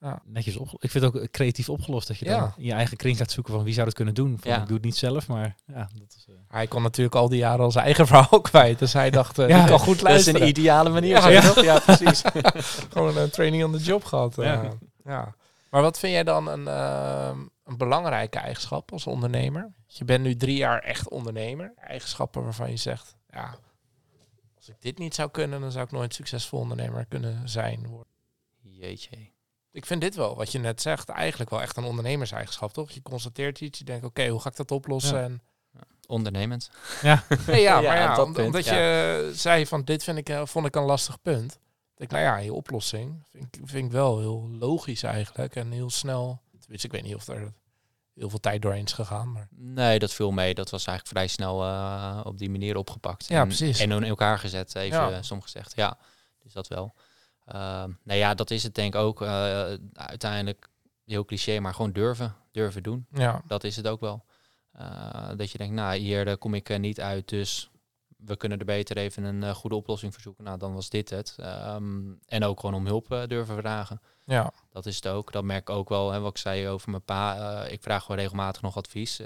Ja. Netjes op. Ik vind het ook creatief opgelost dat je dan in je eigen kring gaat zoeken van wie zou dat kunnen doen. Van, Ja. Ik doe het niet zelf, maar ja, dat is. eh, Hij kon natuurlijk al die jaren al zijn eigen verhaal kwijt. Dus hij dacht, eh Ja, ik kan goed Dat is luisteren. een ideale manier. Ja. toch? ja, precies. Gewoon een training on the job gehad. eh. Ja. ja. Maar wat vind jij dan een, ehm, een belangrijke eigenschap als ondernemer? Je bent nu drie jaar echt ondernemer. Eigenschappen waarvan je zegt, ja, als ik dit niet zou kunnen, dan zou ik nooit succesvol ondernemer kunnen zijn. worden. Jeetje. Ik vind dit wel, wat je net zegt, eigenlijk wel echt een ondernemerseigenschap, toch? Je constateert iets, je denkt, oké, hoe ga ik dat oplossen? Ja. En Ondernemend. Nee, ja, Ja, maar ja, om- punt, omdat ja. je zei van dit vind ik, eh, vond ik een lastig punt. Ik denk, nou ja, je oplossing vind ik, vind ik wel heel logisch eigenlijk en heel snel. Dus ik weet niet of er heel veel tijd doorheen is gegaan, maar Nee, dat viel mee. Dat was eigenlijk vrij snel eh, op die manier opgepakt. Ja, en, precies. En in elkaar gezet, even Ja. eh, som gezegd. Ja, dus dat wel. Ehm nou ja, dat is het denk ik ook. eh, uiteindelijk heel cliché, maar gewoon durven. Durven doen. ja, Dat is het ook wel. Eh, dat je denkt, nou, hier kom ik eh, niet uit, dus we kunnen er beter even een goede oplossing voor zoeken. Nou, dan was dit het. Ehm, en ook gewoon om hulp durven vragen. ja, Dat is het ook. Dat merk ik ook wel. Hè, wat ik zei over mijn pa. ik vraag gewoon regelmatig nog advies.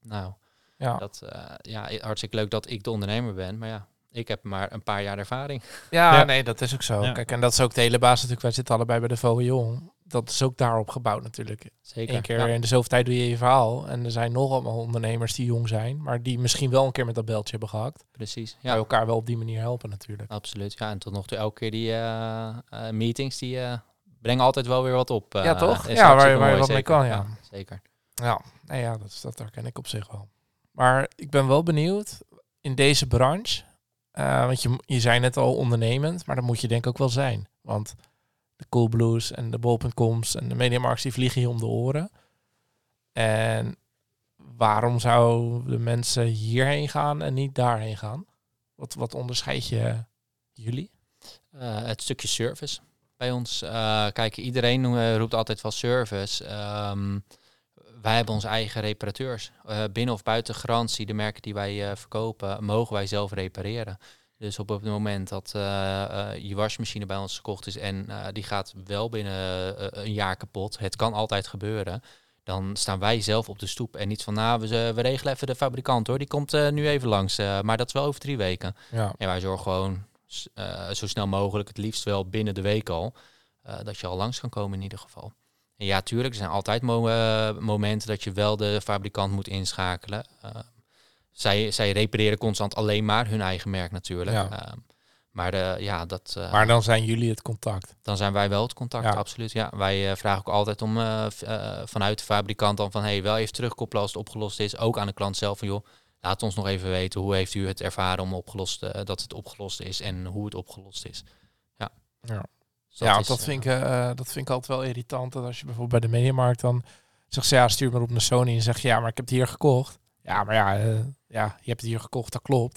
Nou, ja. dat, ja, hartstikke leuk dat ik de ondernemer ben. Maar ja, ik heb maar een paar jaar ervaring. Ja, Ja. nee, dat is ook zo. Ja. Kijk, en dat is ook de hele basis natuurlijk. Wij zitten allebei bij de VWO. Dat is ook daarop gebouwd natuurlijk. Zeker. Eén keer Ja, in de zoveel tijd doe je je verhaal. En er zijn nog allemaal ondernemers die jong zijn, maar die misschien wel een keer met dat beltje hebben gehakt. precies. Ja. Elkaar wel op die manier helpen natuurlijk. absoluut. Ja, en tot nog toe elke keer die eh, eh, meetings, die eh, brengen altijd wel weer wat op. eh, Ja, toch? Ja, waar- hartstikke waar je wat mee kan, ja. Zeker. Ja, nou ja, dat, is- dat herken ik op zich wel. Maar ik ben wel benieuwd in deze branche. Eh, want je, je zei net al ondernemend, maar dat moet je denk ik ook wel zijn. Want de Coolblues en de Bol.coms en de Mediamarks die vliegen je om de oren. En waarom zouden mensen hierheen gaan en niet daarheen gaan? Wat, wat onderscheid je jullie? Eh, het stukje service bij ons. eh kijk, iedereen roept altijd wel service. Ehm, wij hebben onze eigen reparateurs. Eh, binnen of buiten garantie, de merken die wij eh, verkopen, mogen wij zelf repareren. Dus op het moment dat eh, je wasmachine bij ons gekocht is en die gaat wel binnen een jaar kapot, het kan altijd gebeuren. Dan staan wij zelf op de stoep en niet van, nou, we, we regelen even de fabrikant hoor, die komt nu even langs. maar dat is wel over drie weken. Ja, En wij zorgen gewoon zo snel mogelijk, het liefst wel binnen de week al, dat je al langs kan komen in ieder geval. En ja, tuurlijk, er zijn altijd mo- eh, momenten dat je wel de fabrikant moet inschakelen. Eh, zij, zij repareren constant alleen maar hun eigen merk natuurlijk. Ja. Eh, maar de, ja, dat, maar dan zijn jullie het contact. dan zijn wij wel het contact, Ja. absoluut. Ja, wij vragen ook altijd om vanuit de fabrikant dan van hey, wel even terugkoppelen als het opgelost is. Ook aan de klant zelf van joh, laat ons nog even weten hoe heeft u het ervaren om opgelost, dat het opgelost is en hoe het opgelost is. Ja, Ja. Dus ja, is, dat, eh, vind ik, eh, dat vind ik altijd wel irritant. Dat als je bijvoorbeeld bij de Mediamarkt dan zegt ze, ja, stuur maar op naar Sony en zeg ja, maar ik heb het hier gekocht. Ja, maar ja, eh, ja, je hebt het hier gekocht, dat klopt.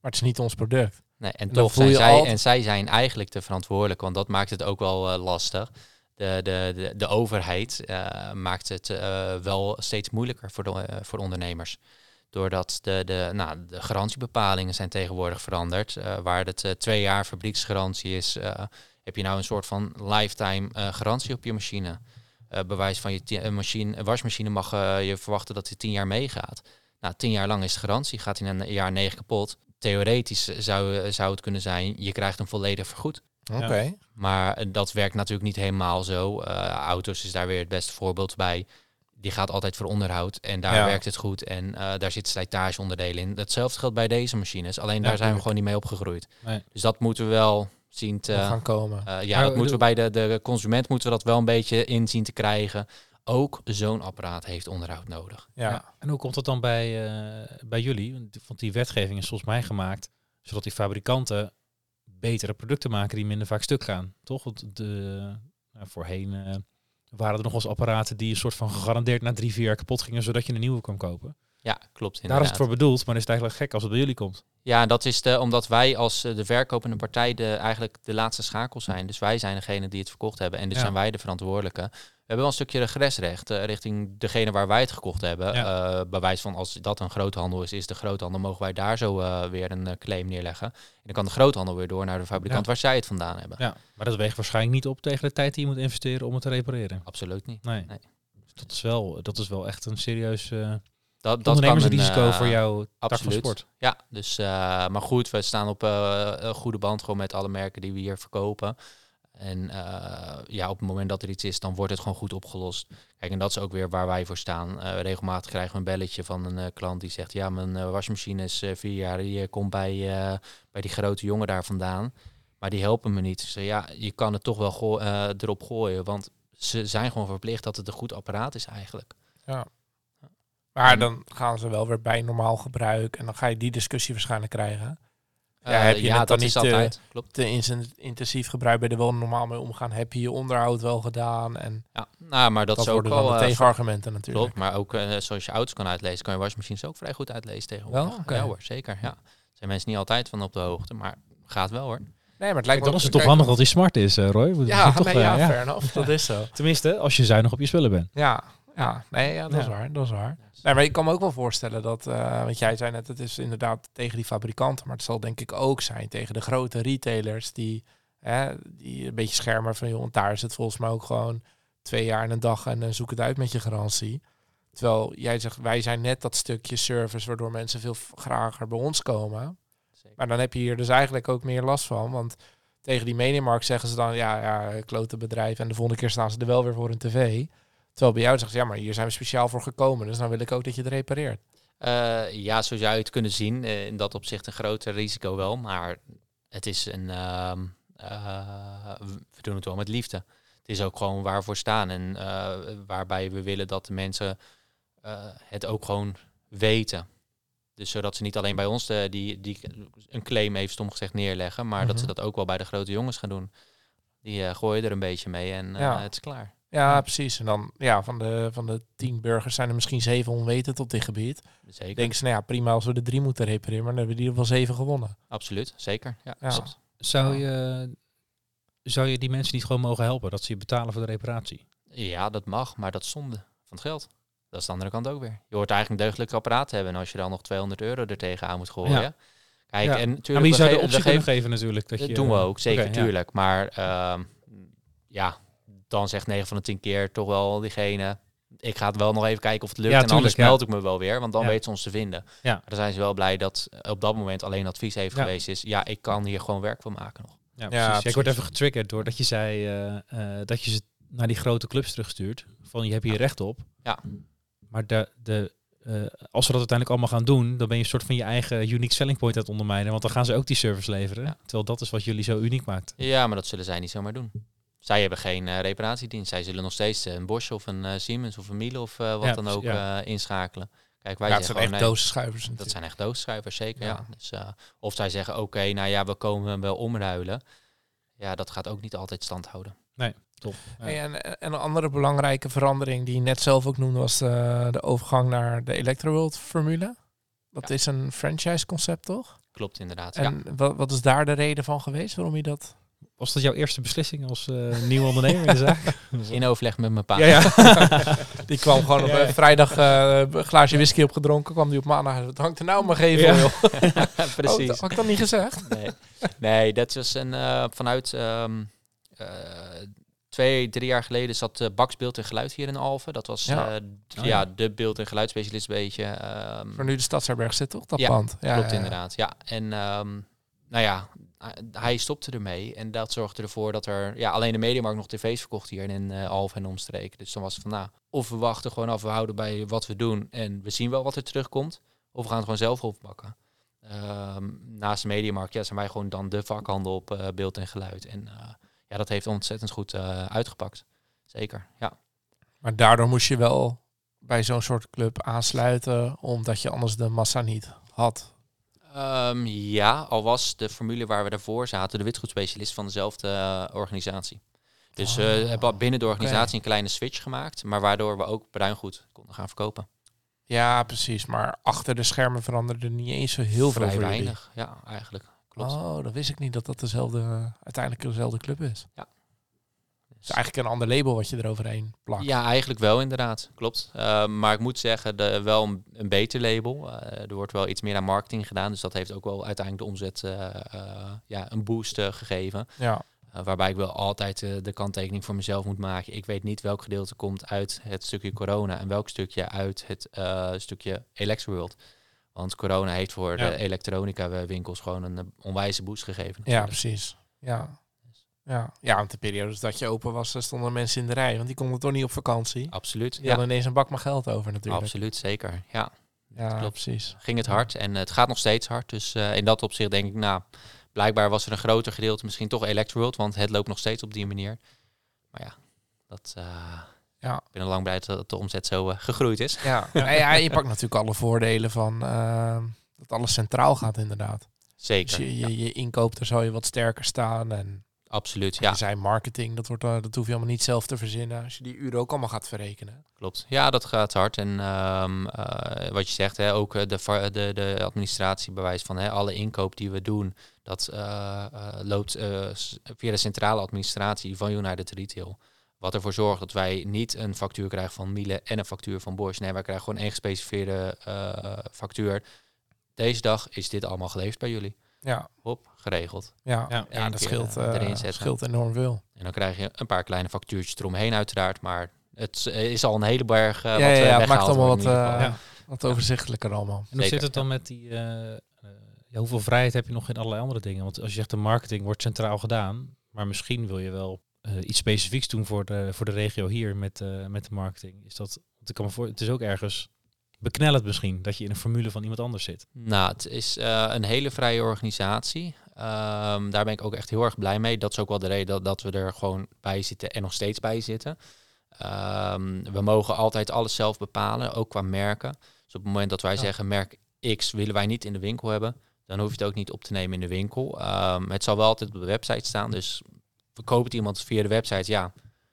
Maar het is niet ons product. Nee, en toch zijn zij, altijd- en zij zijn eigenlijk te verantwoordelijk, want dat maakt het ook wel eh, lastig. De, de, de, de overheid eh, maakt het eh, wel steeds moeilijker voor de, eh, voor de ondernemers. Doordat de, de, nou, de garantiebepalingen zijn tegenwoordig veranderd. eh, waar het eh, twee jaar fabrieksgarantie is, eh, heb je nou een soort van lifetime eh, garantie op je machine. Eh, bewijs van je een machine, een wasmachine mag eh, je verwachten dat hij tien jaar meegaat. Nou, tien jaar lang is de garantie. Gaat hij na een jaar negen kapot? Theoretisch zou, zou het kunnen zijn, je krijgt hem volledig vergoed. Oké. Maar eh, dat werkt natuurlijk niet helemaal zo. Eh, auto's is daar weer het beste voorbeeld bij. Die gaat altijd voor onderhoud en daar Ja. werkt het goed. En eh, daar zitten slijtageonderdelen in. Hetzelfde geldt bij deze machines. Alleen Ja, daar zijn we gewoon niet mee opgegroeid. Nee. Dus dat moeten we wel zien te... Gaan komen. eh, ja, dat moeten we bij de, de consument moeten we dat wel een beetje inzien te krijgen. Ook zo'n apparaat heeft onderhoud nodig. ja. Ja. En hoe komt dat dan bij, eh, bij jullie? Want- die wetgeving is volgens mij gemaakt zodat die fabrikanten betere producten maken die minder vaak stuk gaan. Toch? Want de, nou, voorheen eh, waren er nog wel eens apparaten die een soort van gegarandeerd na drie, vier jaar kapot gingen, zodat je een nieuwe kon kopen. Ja, klopt Daar is inderdaad. het voor bedoeld, maar is het eigenlijk gek als het bij jullie komt. Ja, dat is de, omdat wij als eh, de verkopende partij de, eigenlijk de laatste schakel zijn. Dus wij zijn degene die het verkocht hebben en dus Ja. zijn wij de verantwoordelijke. We hebben wel een stukje regressrecht eh, richting degene waar wij het gekocht hebben. Ja. Eh, bij wijze van als dat een groothandel is, is de groothandel, mogen wij daar zo weer een claim neerleggen. En dan kan de groothandel weer door naar de fabrikant Ja. waar zij het vandaan hebben. Ja, maar dat weegt waarschijnlijk niet op tegen de tijd die je moet investeren om het te repareren. Absoluut niet. Nee. Nee. Dus dat, is wel, dat is wel echt een serieus Dat, dat kan een, eh, voor jouw tak van absoluut. sport. Ja, dus, eh, maar goed, we staan op eh, een goede band gewoon met alle merken die we hier verkopen. En eh, ja, op het moment dat er iets is, dan wordt het gewoon goed opgelost. Kijk, en dat is ook weer waar wij voor staan. Eh, regelmatig krijgen we een belletje van een eh, klant die zegt... ja, mijn eh, wasmachine is eh, vier jaar, die eh, komt bij, eh, bij die grote jongen daar vandaan. Maar die helpen me niet. Ik zeg, ja, je kan het toch wel eh, erop gooien, want ze zijn gewoon verplicht dat het een goed apparaat is eigenlijk. Maar dan gaan ze wel weer bij normaal gebruik. En dan ga je die discussie waarschijnlijk krijgen. Ja, Eh, heb je ja, het dat dan is niet, eh, altijd. Klopt. Te intensief gebruik ben je er wel normaal mee omgaan. Heb je je onderhoud wel gedaan? En Ja, nou, maar dat, dat, is ook wel... de eh, tegenargumenten natuurlijk. Klopt, maar ook zoals je auto's kan uitlezen, kan je wasmachines ook vrij goed uitlezen tegenwoordig. Ja hoor, zeker. Ja. zijn mensen niet altijd van op de hoogte, maar gaat wel hoor. Nee, maar het lijkt me Dan ook is toch handig dat hij smart is, Roy? Dat Ja, toch, nee, ja, ja. fair enough. Dat is zo. Tenminste, als je zuinig op je spullen bent. Ja, ja, nee, ja, dat is waar. Dat is waar. Nee, maar ik kan me ook wel voorstellen dat, eh, want jij zei net, het is inderdaad tegen die fabrikanten, maar het zal denk ik ook zijn tegen de grote retailers die, hè, die een beetje schermen van, joh, want daar is het volgens mij ook gewoon twee jaar en een dag en dan zoek het uit met je garantie. Terwijl jij zegt, wij zijn net dat stukje service waardoor mensen veel grager bij ons komen. Zeker. Maar dan heb je hier dus eigenlijk ook meer last van, want tegen die mediamarkt zeggen ze dan, ja, ja, klote bedrijf en de volgende keer staan ze er wel weer voor een tv. Terwijl bij jou zeggen ze, ja, maar hier zijn we speciaal voor gekomen. Dus dan wil ik ook dat je het repareert. Eh, ja, zo zou je het kunnen zien. Eh, in dat opzicht een groter risico wel, maar het is een... ehm, eh, we doen het wel met liefde. Het is ook gewoon waar we voor staan en waarbij we willen dat de mensen het ook gewoon weten. Dus zodat ze niet alleen bij ons de, die, die een claim even stom gezegd neerleggen, maar dat ze Mhm. dat ook wel bij de grote jongens gaan doen. Die gooien er een beetje mee en Ja. het is klaar. Ja, precies. En dan, ja, van de, van de tien burgers zijn er misschien zeven onwetend op dit gebied. Zeker. Denken ze, nou ja, prima als we de drie moeten repareren, maar dan hebben we die wel zeven gewonnen. Absoluut, zeker. Ja. Zou je, zou je die mensen niet gewoon mogen helpen? Dat ze je betalen voor de reparatie? Ja, dat mag, maar dat is zonde van het geld. Dat is de andere kant ook weer. Je hoort eigenlijk een deugdelijk apparaat te hebben en als je dan nog 200 euro er tegenaan moet gooien. Ja. Kijk, Ja. en Maar natuurlijk, zou de optie we kunnen geven- geven natuurlijk. Dat, dat je, doen we ook, zeker, ja. tuurlijk. Maar ehm, ja, dan zegt 9 van de 10 keer toch wel diegene... Ik ga het wel nog even kijken of het lukt Ja, en anders tuurlijk, ja. meld ik me wel weer, want dan Ja. weten ze ons te vinden. Ja. Maar dan zijn ze wel blij dat op dat moment alleen advies Ja. geweest is. Ja, ik kan hier gewoon werk van maken nog. Ja, Ja, precies. Ik word even getriggerd doordat je zei eh, eh, dat je ze naar die grote clubs terugstuurt. Van je hebt hier recht op. Ja. Maar de, de, eh, als we dat uiteindelijk allemaal gaan doen, dan ben je een soort van je eigen unique selling point aan het ondermijnen. Want dan gaan ze ook die service leveren. Ja. Terwijl dat is wat jullie zo uniek maakt. Ja, maar dat zullen zij niet zomaar doen. Zij hebben geen eh, reparatiedienst. Zij zullen nog steeds eh, een Bosch of een eh, Siemens of een Miele of eh, wat Ja, dan ook ja. eh, inschakelen. Kijk, wij ja, het zeggen zijn echt nee, dozenschuivers dat zijn echt doodschuivers, zeker. Ja. Ja. Dus, eh, of zij zeggen, oké, nou ja, we komen wel omruilen. Ja, dat gaat ook niet altijd stand houden. Top. Ja. Hey, en, en een andere belangrijke verandering die je net zelf ook noemde, was eh, de overgang naar de Electroworld formule. Dat Ja. is een franchise concept, toch? Klopt inderdaad. ja. En wat, wat is daar de reden van geweest waarom je dat... Was dat jouw eerste beslissing als eh nieuw ondernemer in de zaak? In overleg met mijn pa. ja, ja. Die kwam gewoon op eh, vrijdag eh, een glaasje whisky opgedronken, kwam die op maandag. Wat hangt er nou maar geven, Ja. joh. Precies. Oh, dat had ik dat niet gezegd? Nee, nee dat was een, vanuit ehm, eh, twee, drie jaar geleden zat uh, Bax Beeld en Geluid hier in Alphen. Dat was Ja. Oh, ja, de beeld- en geluidsspecialist een beetje. ehm, Voor nu de Stadsherberg zit, toch? Dat pand. Ja, klopt inderdaad. Ja, en ehm, nou ja, hij- stopte ermee. En dat zorgde ervoor dat er ja, alleen de Mediamarkt nog tv's verkocht hier in Alphen en omstreken. Dus dan was het van, nou, of we wachten gewoon af, we houden bij wat we doen en we zien wel wat er terugkomt. Of we gaan het gewoon zelf oppakken. Ehm, naast de Mediamarkt ja, zijn wij gewoon dan de vakhandel op eh, beeld en geluid. En eh, ja, dat heeft ontzettend goed uitgepakt. Zeker, ja. Maar daardoor moest je wel bij zo'n soort club aansluiten, omdat je anders de massa niet had. Ehm, ja, al was de formule waar we daarvoor zaten de witgoedspecialist van dezelfde eh, organisatie. Dus we Oh, hebben binnen de organisatie een kleine switch gemaakt, maar waardoor we ook bruingoed konden gaan verkopen. Ja, precies. Maar achter de schermen veranderde niet eens zo heel veel Vrij weinig. Ja, eigenlijk. Klopt. Oh, dan wist ik niet dat dat dezelfde, uiteindelijk dezelfde club is. Ja. Het is eigenlijk een ander label wat je eroverheen plakt. Ja, eigenlijk wel inderdaad. Klopt. Uh, maar ik moet zeggen, de, wel een, een beter label. Uh, er wordt wel iets meer aan marketing gedaan. Dus dat heeft ook wel uiteindelijk de omzet uh, ja, een boost gegeven. Ja. waarbij ik wel altijd de kanttekening voor mezelf moet maken. Ik weet niet welk gedeelte komt uit het stukje corona en welk stukje uit het stukje Electroworld. Want corona heeft voor Ja. de elektronica winkels gewoon een onwijze boost gegeven. Ja, precies. Ja. Ja. ja, want de periodes dat je open was, stonden mensen in de rij. Want die konden toch niet op vakantie. Absoluut. Die Ja, hadden ineens een bak met geld over natuurlijk. absoluut, zeker. Ja, Ja, klopt. precies. ging het hard en het gaat nog steeds hard. Dus eh, in dat opzicht denk ik, nou, blijkbaar was er een groter gedeelte misschien toch Electroworld, want het loopt nog steeds op die manier. Maar ja, dat, eh, Ja. ik ben al lang blij dat de omzet zo eh, gegroeid is. Ja, ja, ja, je pakt natuurlijk alle voordelen van eh, dat alles centraal gaat inderdaad. Dus Zeker, je, ja, je, je inkoop, daar zal je wat sterker staan. En absoluut. ja. Zijn marketing, dat, wordt, eh, dat hoef je allemaal niet zelf te verzinnen. Als je die uren ook allemaal gaat verrekenen. klopt. Ja, dat gaat hard. En ehm, eh, wat je zegt, hè, ook eh, de, de, de administratiebewijs van hè, alle inkoop die we doen, dat loopt via de centrale administratie van United Retail. Wat ervoor zorgt dat wij niet een factuur krijgen van Miele en een factuur van Bosch. Nee, wij krijgen gewoon één gespecificeerde factuur. Deze dag is dit allemaal geleverd bij jullie. Ja, Hop, geregeld. ja, Ja, ja, dat keer, scheelt, eh, eh, erin zetten. scheelt enorm veel. En dan krijg je een paar kleine factuurtjes eromheen uiteraard. Maar het is al een hele berg eh ja, wat ja, eh, ja, het maakt allemaal wat, eh. Ja. wat overzichtelijker allemaal. En hoe Zeker, zit het dan met die... eh, eh, ja, hoeveel vrijheid heb je nog in allerlei andere dingen? Want als je zegt de marketing wordt centraal gedaan, maar misschien wil je wel eh, iets specifieks doen voor de, voor de regio hier met, eh, met de marketing. Is dat, want ik kan me voor, het is ook ergens beknellend misschien dat je in een formule van iemand anders zit. Nou, het is eh, een hele vrije organisatie. Ehm, daar ben ik ook echt heel erg blij mee. Dat is ook wel de reden dat, dat we er gewoon bij zitten en nog steeds bij zitten. Ehm, we mogen altijd alles zelf bepalen, ook qua merken. Dus op het moment dat wij Ja. zeggen merk X willen wij niet in de winkel hebben, dan hoef je het ook niet op te nemen in de winkel. Ehm, het zal wel altijd op de website staan. Dus verkoopt het iemand via de website, ja,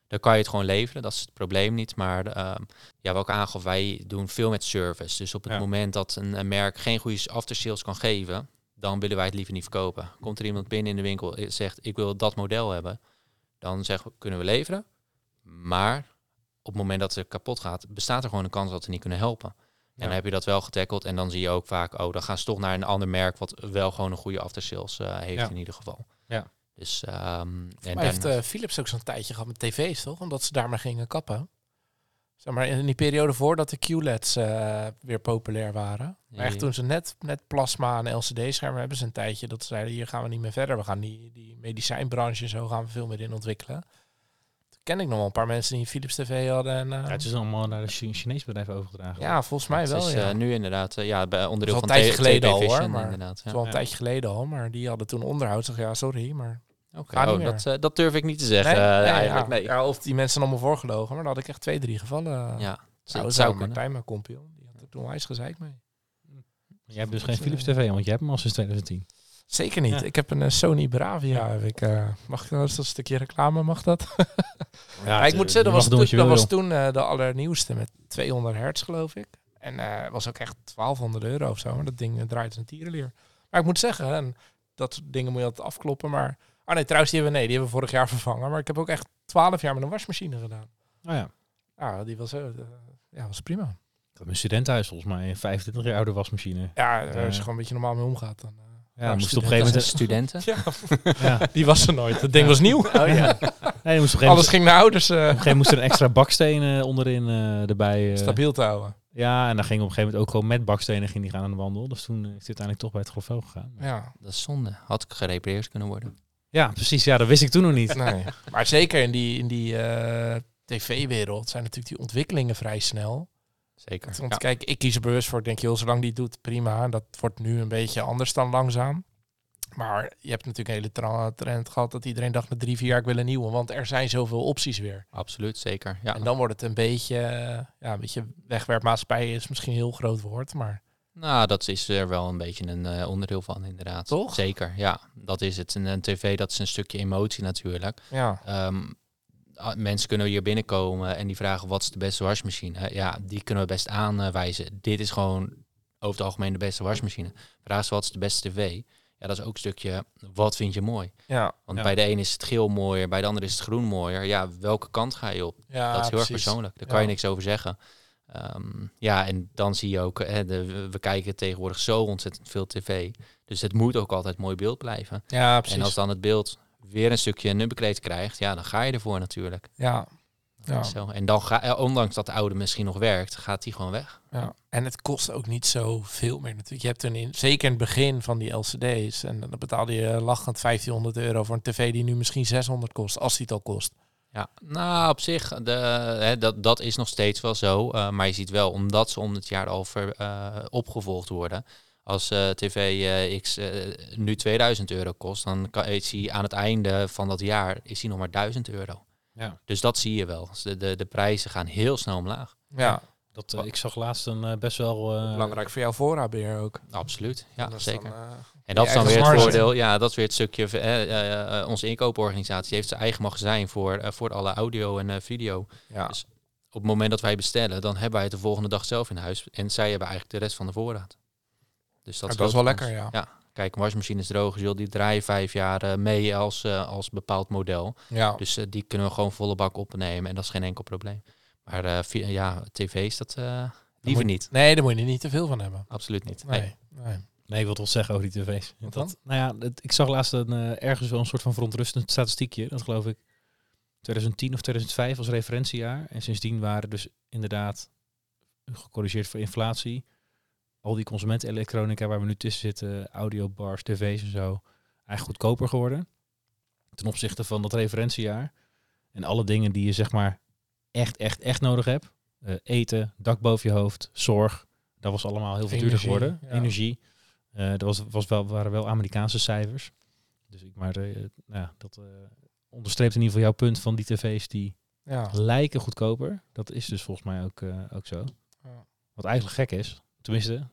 dan kan je het gewoon leveren. Dat is het probleem niet. Maar ehm, ja, wat ik aangaf, wij doen veel met service. Dus op het Ja. moment dat een, een merk geen goede aftersales kan geven, dan willen wij het liever niet verkopen. Komt er iemand binnen in de winkel en zegt, ik wil dat model hebben, dan zeggen we, kunnen we leveren. Maar op het moment dat het kapot gaat, bestaat er gewoon een kans dat we niet kunnen helpen. En dan heb je dat wel getackeld en dan zie je ook vaak, oh, dan gaan ze toch naar een ander merk wat wel gewoon een goede aftersales eh, heeft Ja. in ieder geval. Ja. Dus ehm en Maar heeft eh, Philips ook zo'n tijdje gehad met tv's, toch? Omdat ze daarmee gingen kappen. Zeg maar in die periode voordat de QLED's eh, weer populair waren. Maar echt toen ze net, net plasma en LCD-schermen hebben ze een tijdje dat ze zeiden, hier gaan we niet meer verder. We gaan die, die medicijnbranche en zo gaan we veel meer in ontwikkelen. Toen ken ik nog wel een paar mensen die een Philips TV hadden. En, eh, Ja, het is allemaal naar de Chi- Chinees bedrijf overgedragen. ja, volgens mij het wel. is ja. eh, nu inderdaad ja, bij onderdeel al van een tijdje geleden al, hoor, maar inderdaad. Ja. is wel een Ja. tijdje geleden al, maar die hadden toen onderhoud. Zeg ja, sorry, maar Niet oh, dat, eh, dat durf ik niet te zeggen Nee? eh, Nee, eigenlijk. ja. Nee. Ja, of die mensen allemaal voorgelogen, maar dan had ik echt twee, drie gevallen. Ja, Ja, het nou, zou zou kunnen. Martijn, mijn compagnon, die had er toen wijs gezeik mee. Jij hebt dus geen Philips TV, want jij hebt hem al sinds 2010. Zeker niet. Ja. Ik heb een eh, Sony Bravia. Heb ik, eh, mag ik dat is een stukje reclame? Mag dat? Ja, ik moet zeggen, dat was, toen, je dat was toen eh, de allernieuwste met 200 hertz, geloof ik. En eh was ook echt 1200 euro of zo. Maar dat ding eh, draait als een tierenlier. Maar ik moet zeggen, en dat soort dingen moet je altijd afkloppen. Maar, oh nee, trouwens, die hebben, we- nee, die hebben we vorig jaar vervangen. Maar ik heb ook echt 12 jaar met een wasmachine gedaan. Oh ja. Ja, die was, eh, ja, was prima. Ik had mijn studentenhuis volgens mij, een 25 jaar oude wasmachine. Ja, als je Eh. gewoon een beetje normaal mee omgaat. Dan, eh, Ja, moest op een studenten. gegeven moment... Studenten. ja, Ja. die was er nooit. Dat ding was nieuw. Oh ja. Nee, moest op een gegeven Alles ging naar ouders op eh, een gegeven moment moest er een extra baksteen eh, onderin eh, erbij. eh. stabiel te houden. Ja, en dan ging op een gegeven moment ook gewoon met bakstenen ging die gaan aan de wandel. Dus toen is dit uiteindelijk toch bij het Grofel gegaan. Ja, Dat is zonde. Had ik gerepareerd kunnen worden. Ja, precies. Ja, dat wist ik toen nog niet. nee. Maar zeker in die, in die eh, tv-wereld zijn natuurlijk die ontwikkelingen vrij snel. Zeker. Want Ja. kijk, ik kies er bewust voor. Ik denk, joh, zolang die het doet, prima. Dat wordt nu een beetje anders dan langzaam. Maar je hebt natuurlijk een hele tra- trend gehad dat iedereen dacht na drie, vier jaar ik wil een nieuwe. Want er zijn zoveel opties weer. Absoluut, zeker. Ja. En dan wordt het een beetje, ja, een beetje wegwerpmaatschappij is misschien een heel groot woord. Maar Nou, dat is er wel een beetje een eh, onderdeel van, inderdaad. Toch? Zeker, ja. Dat is het. En een tv, dat is een stukje emotie natuurlijk. ja, Ehm, mensen kunnen hier binnenkomen en die vragen wat is de beste wasmachine. ja, die kunnen we best aanwijzen. Dit is gewoon over het algemeen de beste wasmachine. Vraag ze wat is de beste tv. Ja, dat is ook een stukje, wat vind je mooi? Ja, Want Ja. bij de een is het geel mooier, bij de ander is het groen mooier. Ja, welke kant ga je op? ja dat is heel erg persoonlijk. Daar Ja. kan je niks over zeggen. Ehm, ja, en dan zie je ook, hè, de, we- kijken tegenwoordig zo ontzettend veel tv. Dus het moet ook altijd mooi beeld blijven. Ja, precies. En als dan het beeld weer een stukje nummerkleed krijgt, ja, dan ga je ervoor natuurlijk. Ja. Ja. Zo. En dan ga, eh, ondanks dat de oude misschien nog werkt, gaat die gewoon weg. Ja. En het kost ook niet zoveel meer natuurlijk. Je hebt toen in, zeker in het begin van die LCD's, en dan betaalde je lachend 1500 euro voor een tv die nu misschien 600 kost, als die het al kost. Ja, nou op zich, de, hè, dat, dat is nog steeds wel zo. eh, maar je ziet wel, omdat ze om het jaar al ver, eh, opgevolgd worden. Als eh, TV eh, X eh, nu 2000 euro kost, dan kan, is hij aan het einde van dat jaar is hij nog maar 1000 euro. Ja. Dus dat zie je wel. Dus De, de, de prijzen gaan heel snel omlaag. Ja, Dat, ik zag laatst een best wel... eh, belangrijk voor jouw voorraadbeheer ook. Absoluut, ja, zeker. dan, En dat is dan weer het voordeel. Ja, dat is weer het stukje. eh, eh, eh, onze inkooporganisatie heeft zijn eigen magazijn voor, voor alle audio en video. ja. Dus op het moment dat wij bestellen, dan hebben wij het de volgende dag zelf in huis. En zij hebben eigenlijk de rest van de voorraad. Dus dat, Ja, scheelt dat is wel ons. lekker, ja. Ja, kijk, een wasmachine is droog. Joh, die draaien vijf jaar mee als, als bepaald model. ja. Dus die kunnen we gewoon volle bak opnemen. En dat is geen enkel probleem. Maar eh, vi- ja, tv's, dat liever niet. Nee, daar moet je er niet te veel van hebben. Absoluut niet. Nee. Nee. nee. Nee, ik wil zeggen over die tv's. Wat dat, nou ja, het- ik zag laatst een, eh, ergens wel een soort van verontrustend statistiekje. Dat geloof ik 2010 of 2005 als referentiejaar. En sindsdien waren dus inderdaad, gecorrigeerd voor inflatie, al die consumentenelektronica waar we nu tussen zitten, audiobars, tv's en zo, eigenlijk goedkoper geworden. Ten opzichte van dat referentiejaar. En alle dingen die je zeg maar echt, echt, echt nodig hebt. Eh, eten, dak boven je hoofd, zorg. Dat was allemaal heel veel duurder geworden. ja. Energie. Eh dat was, was wel, waren wel Amerikaanse cijfers. Dus ik maar, eh, nou ja, dat eh, onderstreept in ieder geval jouw punt van die tv's die Ja. lijken goedkoper. Dat is dus volgens mij ook, ook zo. Ja. Wat eigenlijk gek is. Tenminste,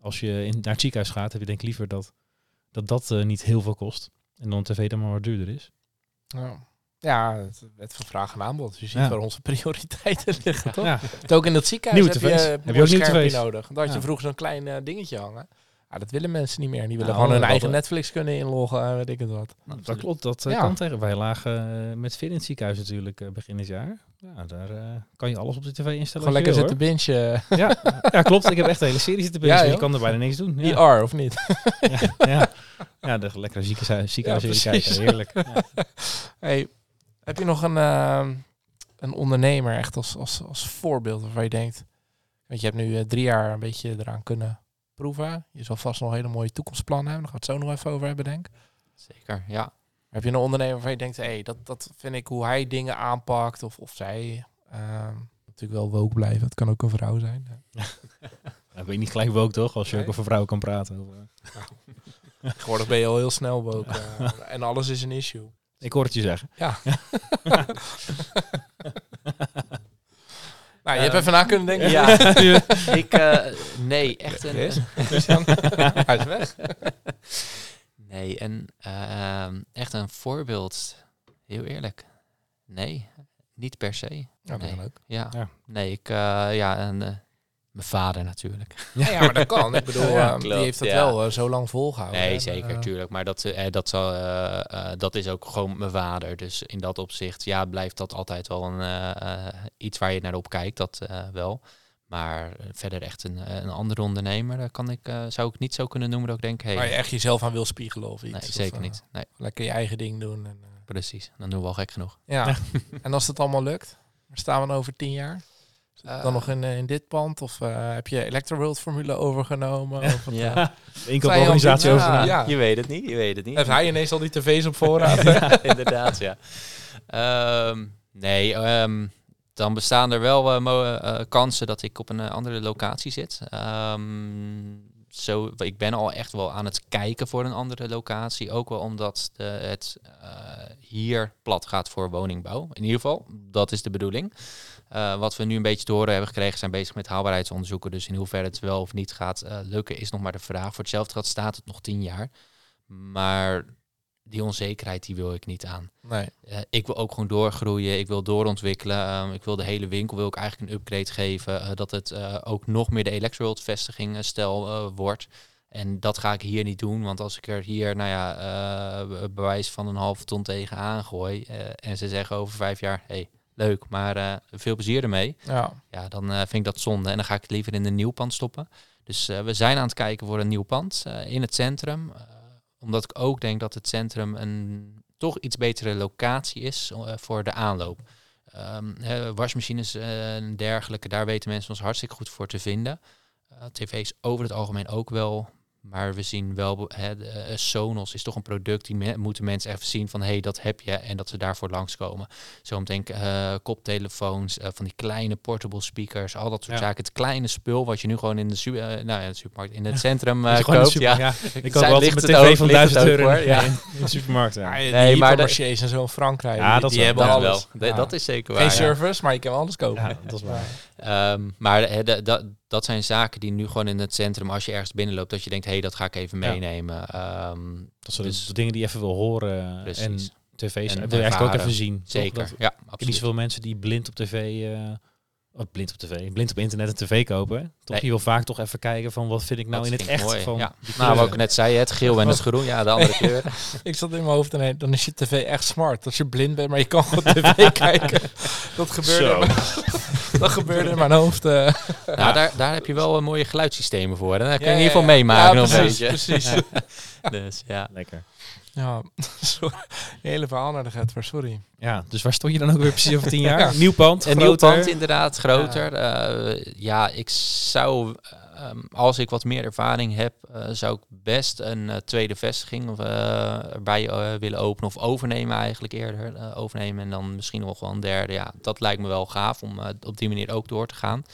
als je in, naar het ziekenhuis gaat, heb je denk ik liever dat dat, dat niet heel veel kost. En dan een tv dan maar wat duurder is. Ja. Ja, het wet van vraag en aanbod. Je ziet Ja. waar onze prioriteiten liggen, toch? Ja, ook in het ziekenhuis heb je, Heb je heb je nodig. Had je vroeger zo'n klein dingetje hangen. Ja, dat willen mensen niet meer. Die willen Nou, gewoon hun eigen Netflix kunnen inloggen en weet ik het wat. dat klopt. Dat eh, Ja. kan tegen. Wij lagen eh, met Vin in het ziekenhuis natuurlijk eh, begin dit jaar. Ja, daar eh, kan je alles op de tv instellen. Gewoon lekker zitten bingen. hoor. Ja, ja, klopt. Ik heb echt de hele serie zitten bingen. Ja, je kan er bijna niks doen. Ja. IR of niet? Ja, ja. ja, de lekkere ziekenhuis, ziekenhuis kijken. Heerlijk. Ja. Hey, heb je nog een, ehm, een ondernemer echt als, als, als voorbeeld waarvan je denkt... Want je hebt nu eh, drie jaar een beetje eraan kunnen proeven. Je zal vast nog hele mooie toekomstplannen hebben. Daar gaan we het zo nog even over hebben, denk ik. Zeker, ja. Heb je een ondernemer waarvan je denkt, hey, dat, dat vind ik hoe hij dingen aanpakt of, of zij. ehm, natuurlijk wel woke blijven. Het kan ook een vrouw zijn. Dan ben je niet gelijk woke toch, als je Nee. ook over vrouwen kan praten. Over- Tegenwoordig ben je al heel snel woke. eh, en alles is een issue. Ik hoor het je zeggen. Ja. nou, je hebt even na kunnen denken. Ja, ik, eh, nee, echt een? Hij is weg. nee, en ehm, echt een voorbeeld. Heel eerlijk. Nee, niet per se. Ja, dat nee. is leuk. Ja, Ja. nee, ik, eh, ja, en, eh, mijn vader natuurlijk. Ja, ja, maar dat kan. Ik bedoel, Ja, eh, die heeft dat ja. wel eh, zo lang volgehouden. Nee, zeker, eh, tuurlijk. Maar dat, eh, dat, zal, dat is ook gewoon mijn vader. Dus in dat opzicht, ja, blijft dat altijd wel een, iets waar je naar op kijkt, dat wel. Maar verder echt een, een andere ondernemer, daar kan ik, zou ik niet zo kunnen noemen dat ik denk, hey, Waar je echt jezelf aan wil spiegelen of iets. nee, zeker niet. Nee, Lekker je eigen ding doen. En, precies. Dan doen we al gek genoeg. ja. en als het allemaal lukt, waar staan we dan over tien jaar? Eh, Dan nog in, eh, in dit pand? Of eh, heb je Electroworld formule overgenomen? Of wat, Ja. inkooporganisatie Ja, over. ja. Je weet het niet, je weet het niet. Heeft hij ineens al die tv's op voorraad? ja, inderdaad, ja. Ehm, nee, ehm, dan bestaan er wel kansen dat ik op een andere locatie zit. Ehm, zo, ik ben al echt wel aan het kijken voor een andere locatie. Ook wel omdat de, het eh, hier plat gaat voor woningbouw. In ieder geval, dat is de bedoeling. Eh, wat we nu een beetje te horen hebben gekregen, zijn bezig met haalbaarheidsonderzoeken. Dus in hoeverre het wel of niet gaat eh, lukken, is nog maar de vraag. Voor hetzelfde geld staat het nog tien jaar. Maar die onzekerheid die wil ik niet aan. Nee. Eh, ik wil ook gewoon doorgroeien, ik wil doorontwikkelen. Ehm, ik wil de hele winkel wil ik eigenlijk een upgrade geven. dat het ook nog meer de Electroworld vestiging stel wordt. En dat ga ik hier niet doen, want als ik er hier, nou ja, be- bewijs van een halve ton tegenaan gooi en ze zeggen over vijf jaar, hey, leuk, maar eh, veel plezier ermee. Ja. Ja, dan eh, vind ik dat zonde en dan ga ik het liever in een nieuw pand stoppen. Dus eh, we zijn aan het kijken voor een nieuw pand in het centrum. Omdat ik ook denk dat het centrum een toch iets betere locatie is voor de aanloop. Ehm, wasmachines en dergelijke, daar weten mensen ons hartstikke goed voor te vinden. Tv's over het algemeen ook wel. Maar we zien wel, hè, de, eh, Sonos is toch een product die me- moeten mensen even zien van hé, hey, dat heb je en dat ze daarvoor langskomen. Zo meteen eh koptelefoons, eh, van die kleine portable speakers, al dat soort Ja. zaken. Het kleine spul wat je nu gewoon in de, su- nou ja, de supermarkt, in het centrum de koopt. super- Ja. ja. Ik koop altijd mijn het tv van ligt het 1000 ook, euro hoor, ja. in de supermarkt. Ja. Ja, die Nee, maar hypermarchés en zo in Frankrijk, Ja, die, dat die wel, hebben dat alles. wel. De- Ja. Dat is zeker waar. Geen ja. service, maar je kan alles kopen. Ja, dat is waar. Ehm, maar hè, de- dat- dat zijn zaken die nu gewoon in het centrum, als je ergens binnenloopt, dat je denkt, hé, hey, dat ga ik even Ja. meenemen. Ehm, Dat zijn Dus- de dingen die je even wil horen. precies. En tv's En wil je eigenlijk ook even zien. Zeker, Dat- ja, Ik ken niet absoluut. zoveel mensen die blind op tv... eh, oh, blind op tv, blind op internet een tv kopen. Toch, Nee. Je wil vaak toch even kijken van wat vind ik nou Dat in het echt mooi, van ja. Nou, wat ik net zei, het geel en het groen, ja, de andere kleur. Ik zat in mijn hoofd en nee, dan is je tv echt smart. Als je blind bent, maar je kan gewoon tv kijken. Dat mijn- dat gebeurde in mijn hoofd. eh. Nou, daar, daar heb je wel een mooie geluidssystemen voor. Dat kun je Ja, in ieder geval ja. meemaken. Ja, nog een precies, beetje. precies. Dus ja. Lekker. Ja, sorry. hele verhaal naar de get, maar sorry. Ja, dus waar stond je dan ook weer precies over tien jaar? Ja. Nieuw pand, Een nieuw pand inderdaad, groter. Ja, ja ik zou, ehm, als ik wat meer ervaring heb, eh, zou ik best een eh, tweede vestiging of, eh, erbij willen openen. Of overnemen eigenlijk eerder. overnemen en dan misschien nog wel een derde. Ja, dat lijkt me wel gaaf om op die manier ook door te gaan.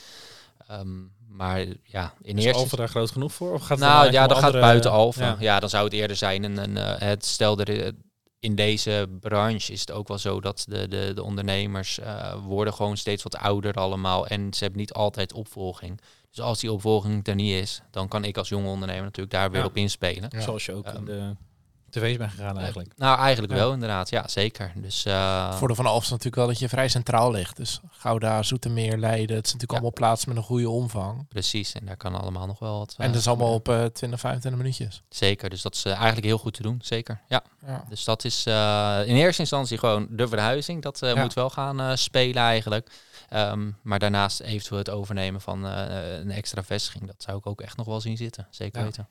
Ehm, maar ja, in Is eerste Alphen daar groot genoeg voor? Of gaat nou dan ja, dat om gaat buiten Alphen. Ja. Ja. dan zou het eerder zijn. Eh, het stel er in deze branche is het ook wel zo dat de, de, de ondernemers worden gewoon steeds wat ouder allemaal. En ze hebben niet altijd opvolging. Dus als die opvolging er niet is, dan kan ik als jonge ondernemer natuurlijk daar weer Ja. op inspelen. Ja. Zoals je ook Ehm, in de tv's bent gegaan eigenlijk. Nou, eigenlijk Ja. wel inderdaad. Ja, zeker. Dus eh, Het voordeel van Alphen is natuurlijk wel dat je vrij centraal ligt. Dus Gouda, Zoetermeer, Leiden. Het is natuurlijk Ja. allemaal plaatsen met een goede omvang. precies. En daar kan allemaal nog wel wat. En eh, dat is allemaal op eh 20, 25 minuutjes. Zeker. Dus dat is eh, eigenlijk heel goed te doen. Zeker. Ja. Ja. Dus dat is eh, in eerste instantie gewoon de verhuizing. Dat eh, Ja. moet wel gaan eh, spelen eigenlijk. Ehm, maar daarnaast eventueel het overnemen van eh, een extra vestiging. Dat zou ik ook echt nog wel zien zitten. Zeker Ja. weten.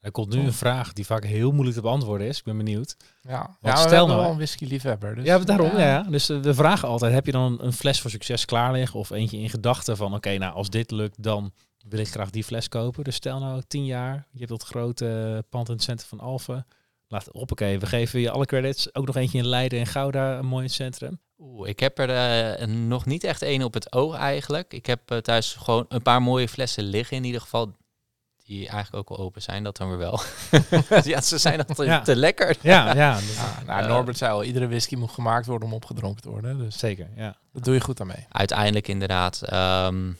Er komt nu een vraag die vaak heel moeilijk te beantwoorden is. Ik ben benieuwd. Ja, ja stel we hebben nou- wel een whisky-liefhebber. Dus, ja, daarom. Ja. Dus eh, we vragen altijd, heb je dan een fles voor succes klaar liggen? Of eentje in gedachten van, oké, nou als dit lukt, dan wil ik graag die fles kopen. Dus stel nou tien jaar, je hebt dat grote eh, pand in het centrum van Alphen. Laat hoppakee, we geven je alle credits. Ook nog eentje in Leiden en Gouda, een mooi centrum. Oeh, ik heb er eh, nog niet echt één op het oog eigenlijk. Ik heb eh, thuis gewoon een paar mooie flessen liggen in ieder geval. Die eigenlijk ook wel open zijn, dat dan weer wel. ja, ze zijn nog te, Ja. te lekker. Ja, ja, Ja, nou, Eh, Norbert zei al, iedere whisky moet gemaakt worden om opgedronken te worden. Dus zeker. Ja. dat doe je goed aan mee. Uiteindelijk inderdaad. ehm,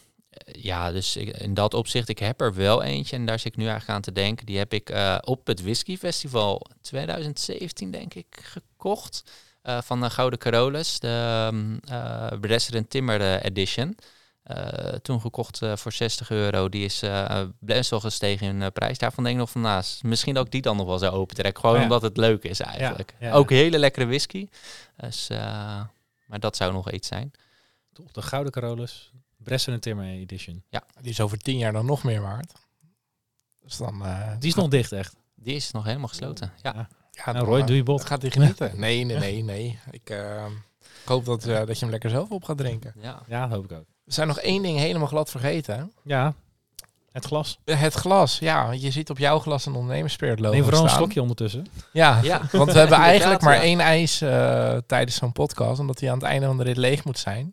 ja, dus ik- in dat opzicht, ik heb er wel eentje en daar zit ik nu eigenlijk aan te denken. Die heb ik eh, op het Whisky Festival 2017 denk ik gekocht. eh, van de Gouden Carolus, de um, Resident Timmer eh, Edition. Eh, toen gekocht eh, voor 60 euro. Die is eh, best wel gestegen in eh, prijs. Daarvan denk ik nog van, nou, s- misschien dat ik die dan nog wel zou opentrekken. Gewoon Ja. omdat het leuk is eigenlijk. ja, ja. Ook hele lekkere whisky. Dus, eh, maar dat zou nog iets zijn. Top, de Gouden Carolus, Bressen en Timmer Edition. Die is over tien jaar dan nog meer waard. Dus dan... eh, Die is nog dicht echt. Die is nog helemaal gesloten. Ja. Ja. Ja, Nou, Roy, eh, doe je bot. Gaat hij genieten? Nee, nee, nee, nee. Ik, eh, ik hoop dat, eh, dat je hem lekker zelf op gaat drinken. ja. Ja, dat hoop ik ook. We zijn nog één ding helemaal glad vergeten. hè? Ja, het glas. Het glas, ja. want Je ziet op jouw glas een ondernemersspirit logo Neem vooral een slokje ondertussen. Ja, Ja. want we hebben eigenlijk maar ja. één ijs eh, tijdens zo'n podcast. Omdat hij aan het einde van de rit leeg moet zijn.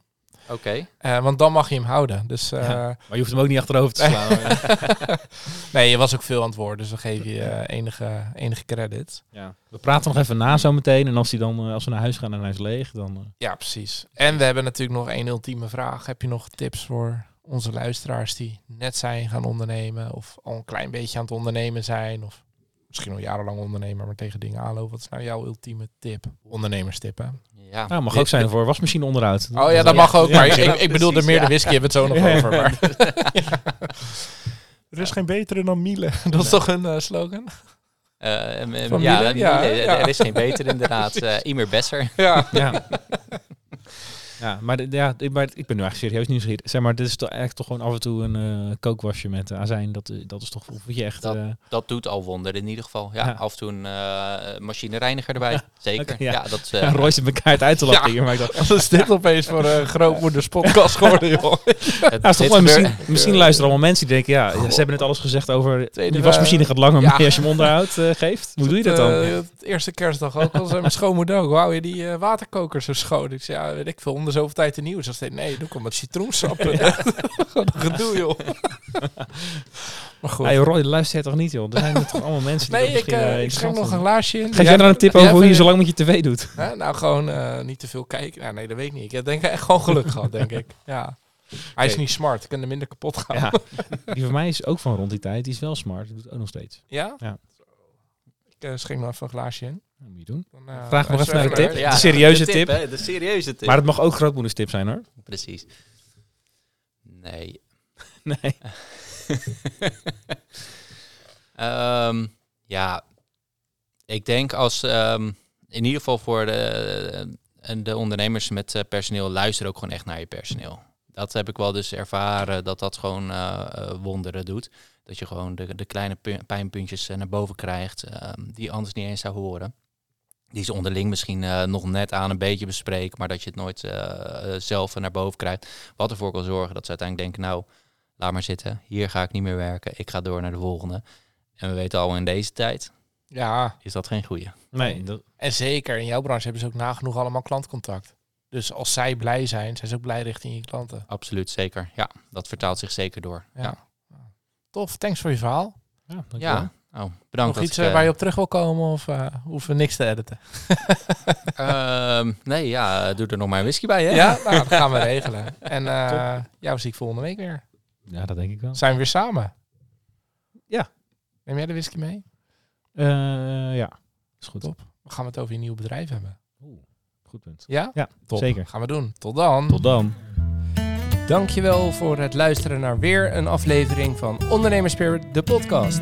Oké. Eh, want dan mag je hem houden. Dus eh, Ja. Maar je hoeft hem ook niet achterover te slaan. nee, je was ook veel aan het woord. Dus we geven je eh, enige, enige credit. ja. We praten nog even na zo meteen. En als, die dan, als we naar huis gaan en hij is leeg, dan... eh, Ja, precies. En we hebben natuurlijk nog één ultieme vraag. Heb je nog tips voor onze luisteraars die net zijn gaan ondernemen? Of al een klein beetje aan het ondernemen zijn? Of misschien al jarenlang ondernemer, maar tegen dingen aanlopen. Wat is nou jouw ultieme tip? Ondernemerstip, hè? Ja, Nou, mag ook zijn voor wasmachine onderhoud. Oh ja, dat mag ook. Maar ja, ik, ik precies, meer de whisky, hebben we het zo nog over. Maar. Er is geen betere dan Miele. Dat is toch een eh, slogan? Eh, Van ja, Miele? Ja, er- ja. er is geen beter inderdaad. Eh immer besser. Ja. Ja. ja, maar, de- ja, ik- maar ik ben nu eigenlijk serieus nieuwsgierig. Zeg maar, dit is toch eigenlijk toch gewoon af en toe een eh, kookwasje met eh, azijn. Dat, eh, dat is toch of je echt... Dat- Dat doet al wonderen in ieder geval. Ja, Ja. af en toe een eh, machinereiniger erbij. Zeker. oké, ja. ja. dat, Roy zit elkaar uit te lachen Ja. hier. Maar ik dacht, Wat is dit opeens voor een grootmoeders podcast geworden, joh? het- nou, is toch. Misschien, misschien luisteren allemaal mensen die denken... Ja, ze hebben net alles gezegd over... Die wasmachine gaat langer mee als je hem onderhoud geeft. Hoe doe je dat dan? Het eerste kerstdag ook. Als mijn schoonmoeder ook. Wou je die waterkoker zo schoon? Ik zei, ja, weet ik veel. De zoveel tijd een nieuw. Ze zei, nee, doe ik al met citroensap. Wat een gedoe, joh. maar goed. Hey, Roy, luister toch niet, joh? Er zijn toch allemaal mensen die nee, ik, eh, ik schenk nog een glaasje in. Geef jij dan een tip over hoe je zo lang met je tv doet? Hè? Nou, gewoon eh, niet te veel kijken. Nou, nee, dat weet ik niet. Ik heb denk ik echt gewoon geluk gehad, denk ik. Ja. Hij is niet smart. Ik kan er minder kapot gaan. Ja. Die van mij is ook van rond die tijd. Die is wel smart. Die doet het ook nog steeds. Ja? Ja. Ik schenk nog even een glaasje in. Dat moet je doen. Dan, eh, Vraag nog even naar de tip. De serieuze de tip. hè, De serieuze tip. Maar het mag ook grootmoederstip zijn, hoor. Precies. Nee. Nee. Ehm, ja, ik denk als ehm, in ieder geval voor de, en de ondernemers met eh, personeel, luister ook gewoon echt naar je personeel. Dat heb ik wel dus ervaren dat dat gewoon eh, eh, wonderen doet. Dat je gewoon de, de kleine pu- pijnpuntjes eh, naar boven krijgt, ehm, die je anders niet eens zou horen. Die ze onderling misschien eh, nog net aan een beetje bespreken, maar dat je het nooit eh, eh, zelf naar boven krijgt. Wat ervoor kan zorgen dat ze uiteindelijk denken, nou, laat maar zitten. Hier ga ik niet meer werken. Ik ga door naar de volgende. En we weten al in deze tijd Ja, is dat geen goeie. Nee, dat, en zeker in jouw branche hebben ze ook nagenoeg allemaal klantcontact. Dus als zij blij zijn, zijn ze ook blij richting je klanten. Absoluut, zeker. Ja, dat vertaalt zich zeker door. Ja. Ja, Tof, thanks voor je verhaal. ja, dankjewel. ja. Oh, bedankt. Nog dat iets ik, eh, eh, waar je op terug wil komen of eh, hoeven we niks te editen? ehm, nee, ja, doe er nog maar een whisky bij, hè? Ja, nou, dat gaan we regelen. En eh jou zie ik volgende week weer. Ja, dat denk ik wel. Zijn we weer samen? Ja. Neem jij de whisky mee? Eh, ja, is goed. Top. We gaan het over je nieuwe bedrijf hebben. Oeh, goed punt. Ja? Ja, Top. zeker. Gaan we doen. Tot dan. Tot dan. Dankjewel voor het luisteren naar weer een aflevering van Ondernemerspirit, de podcast.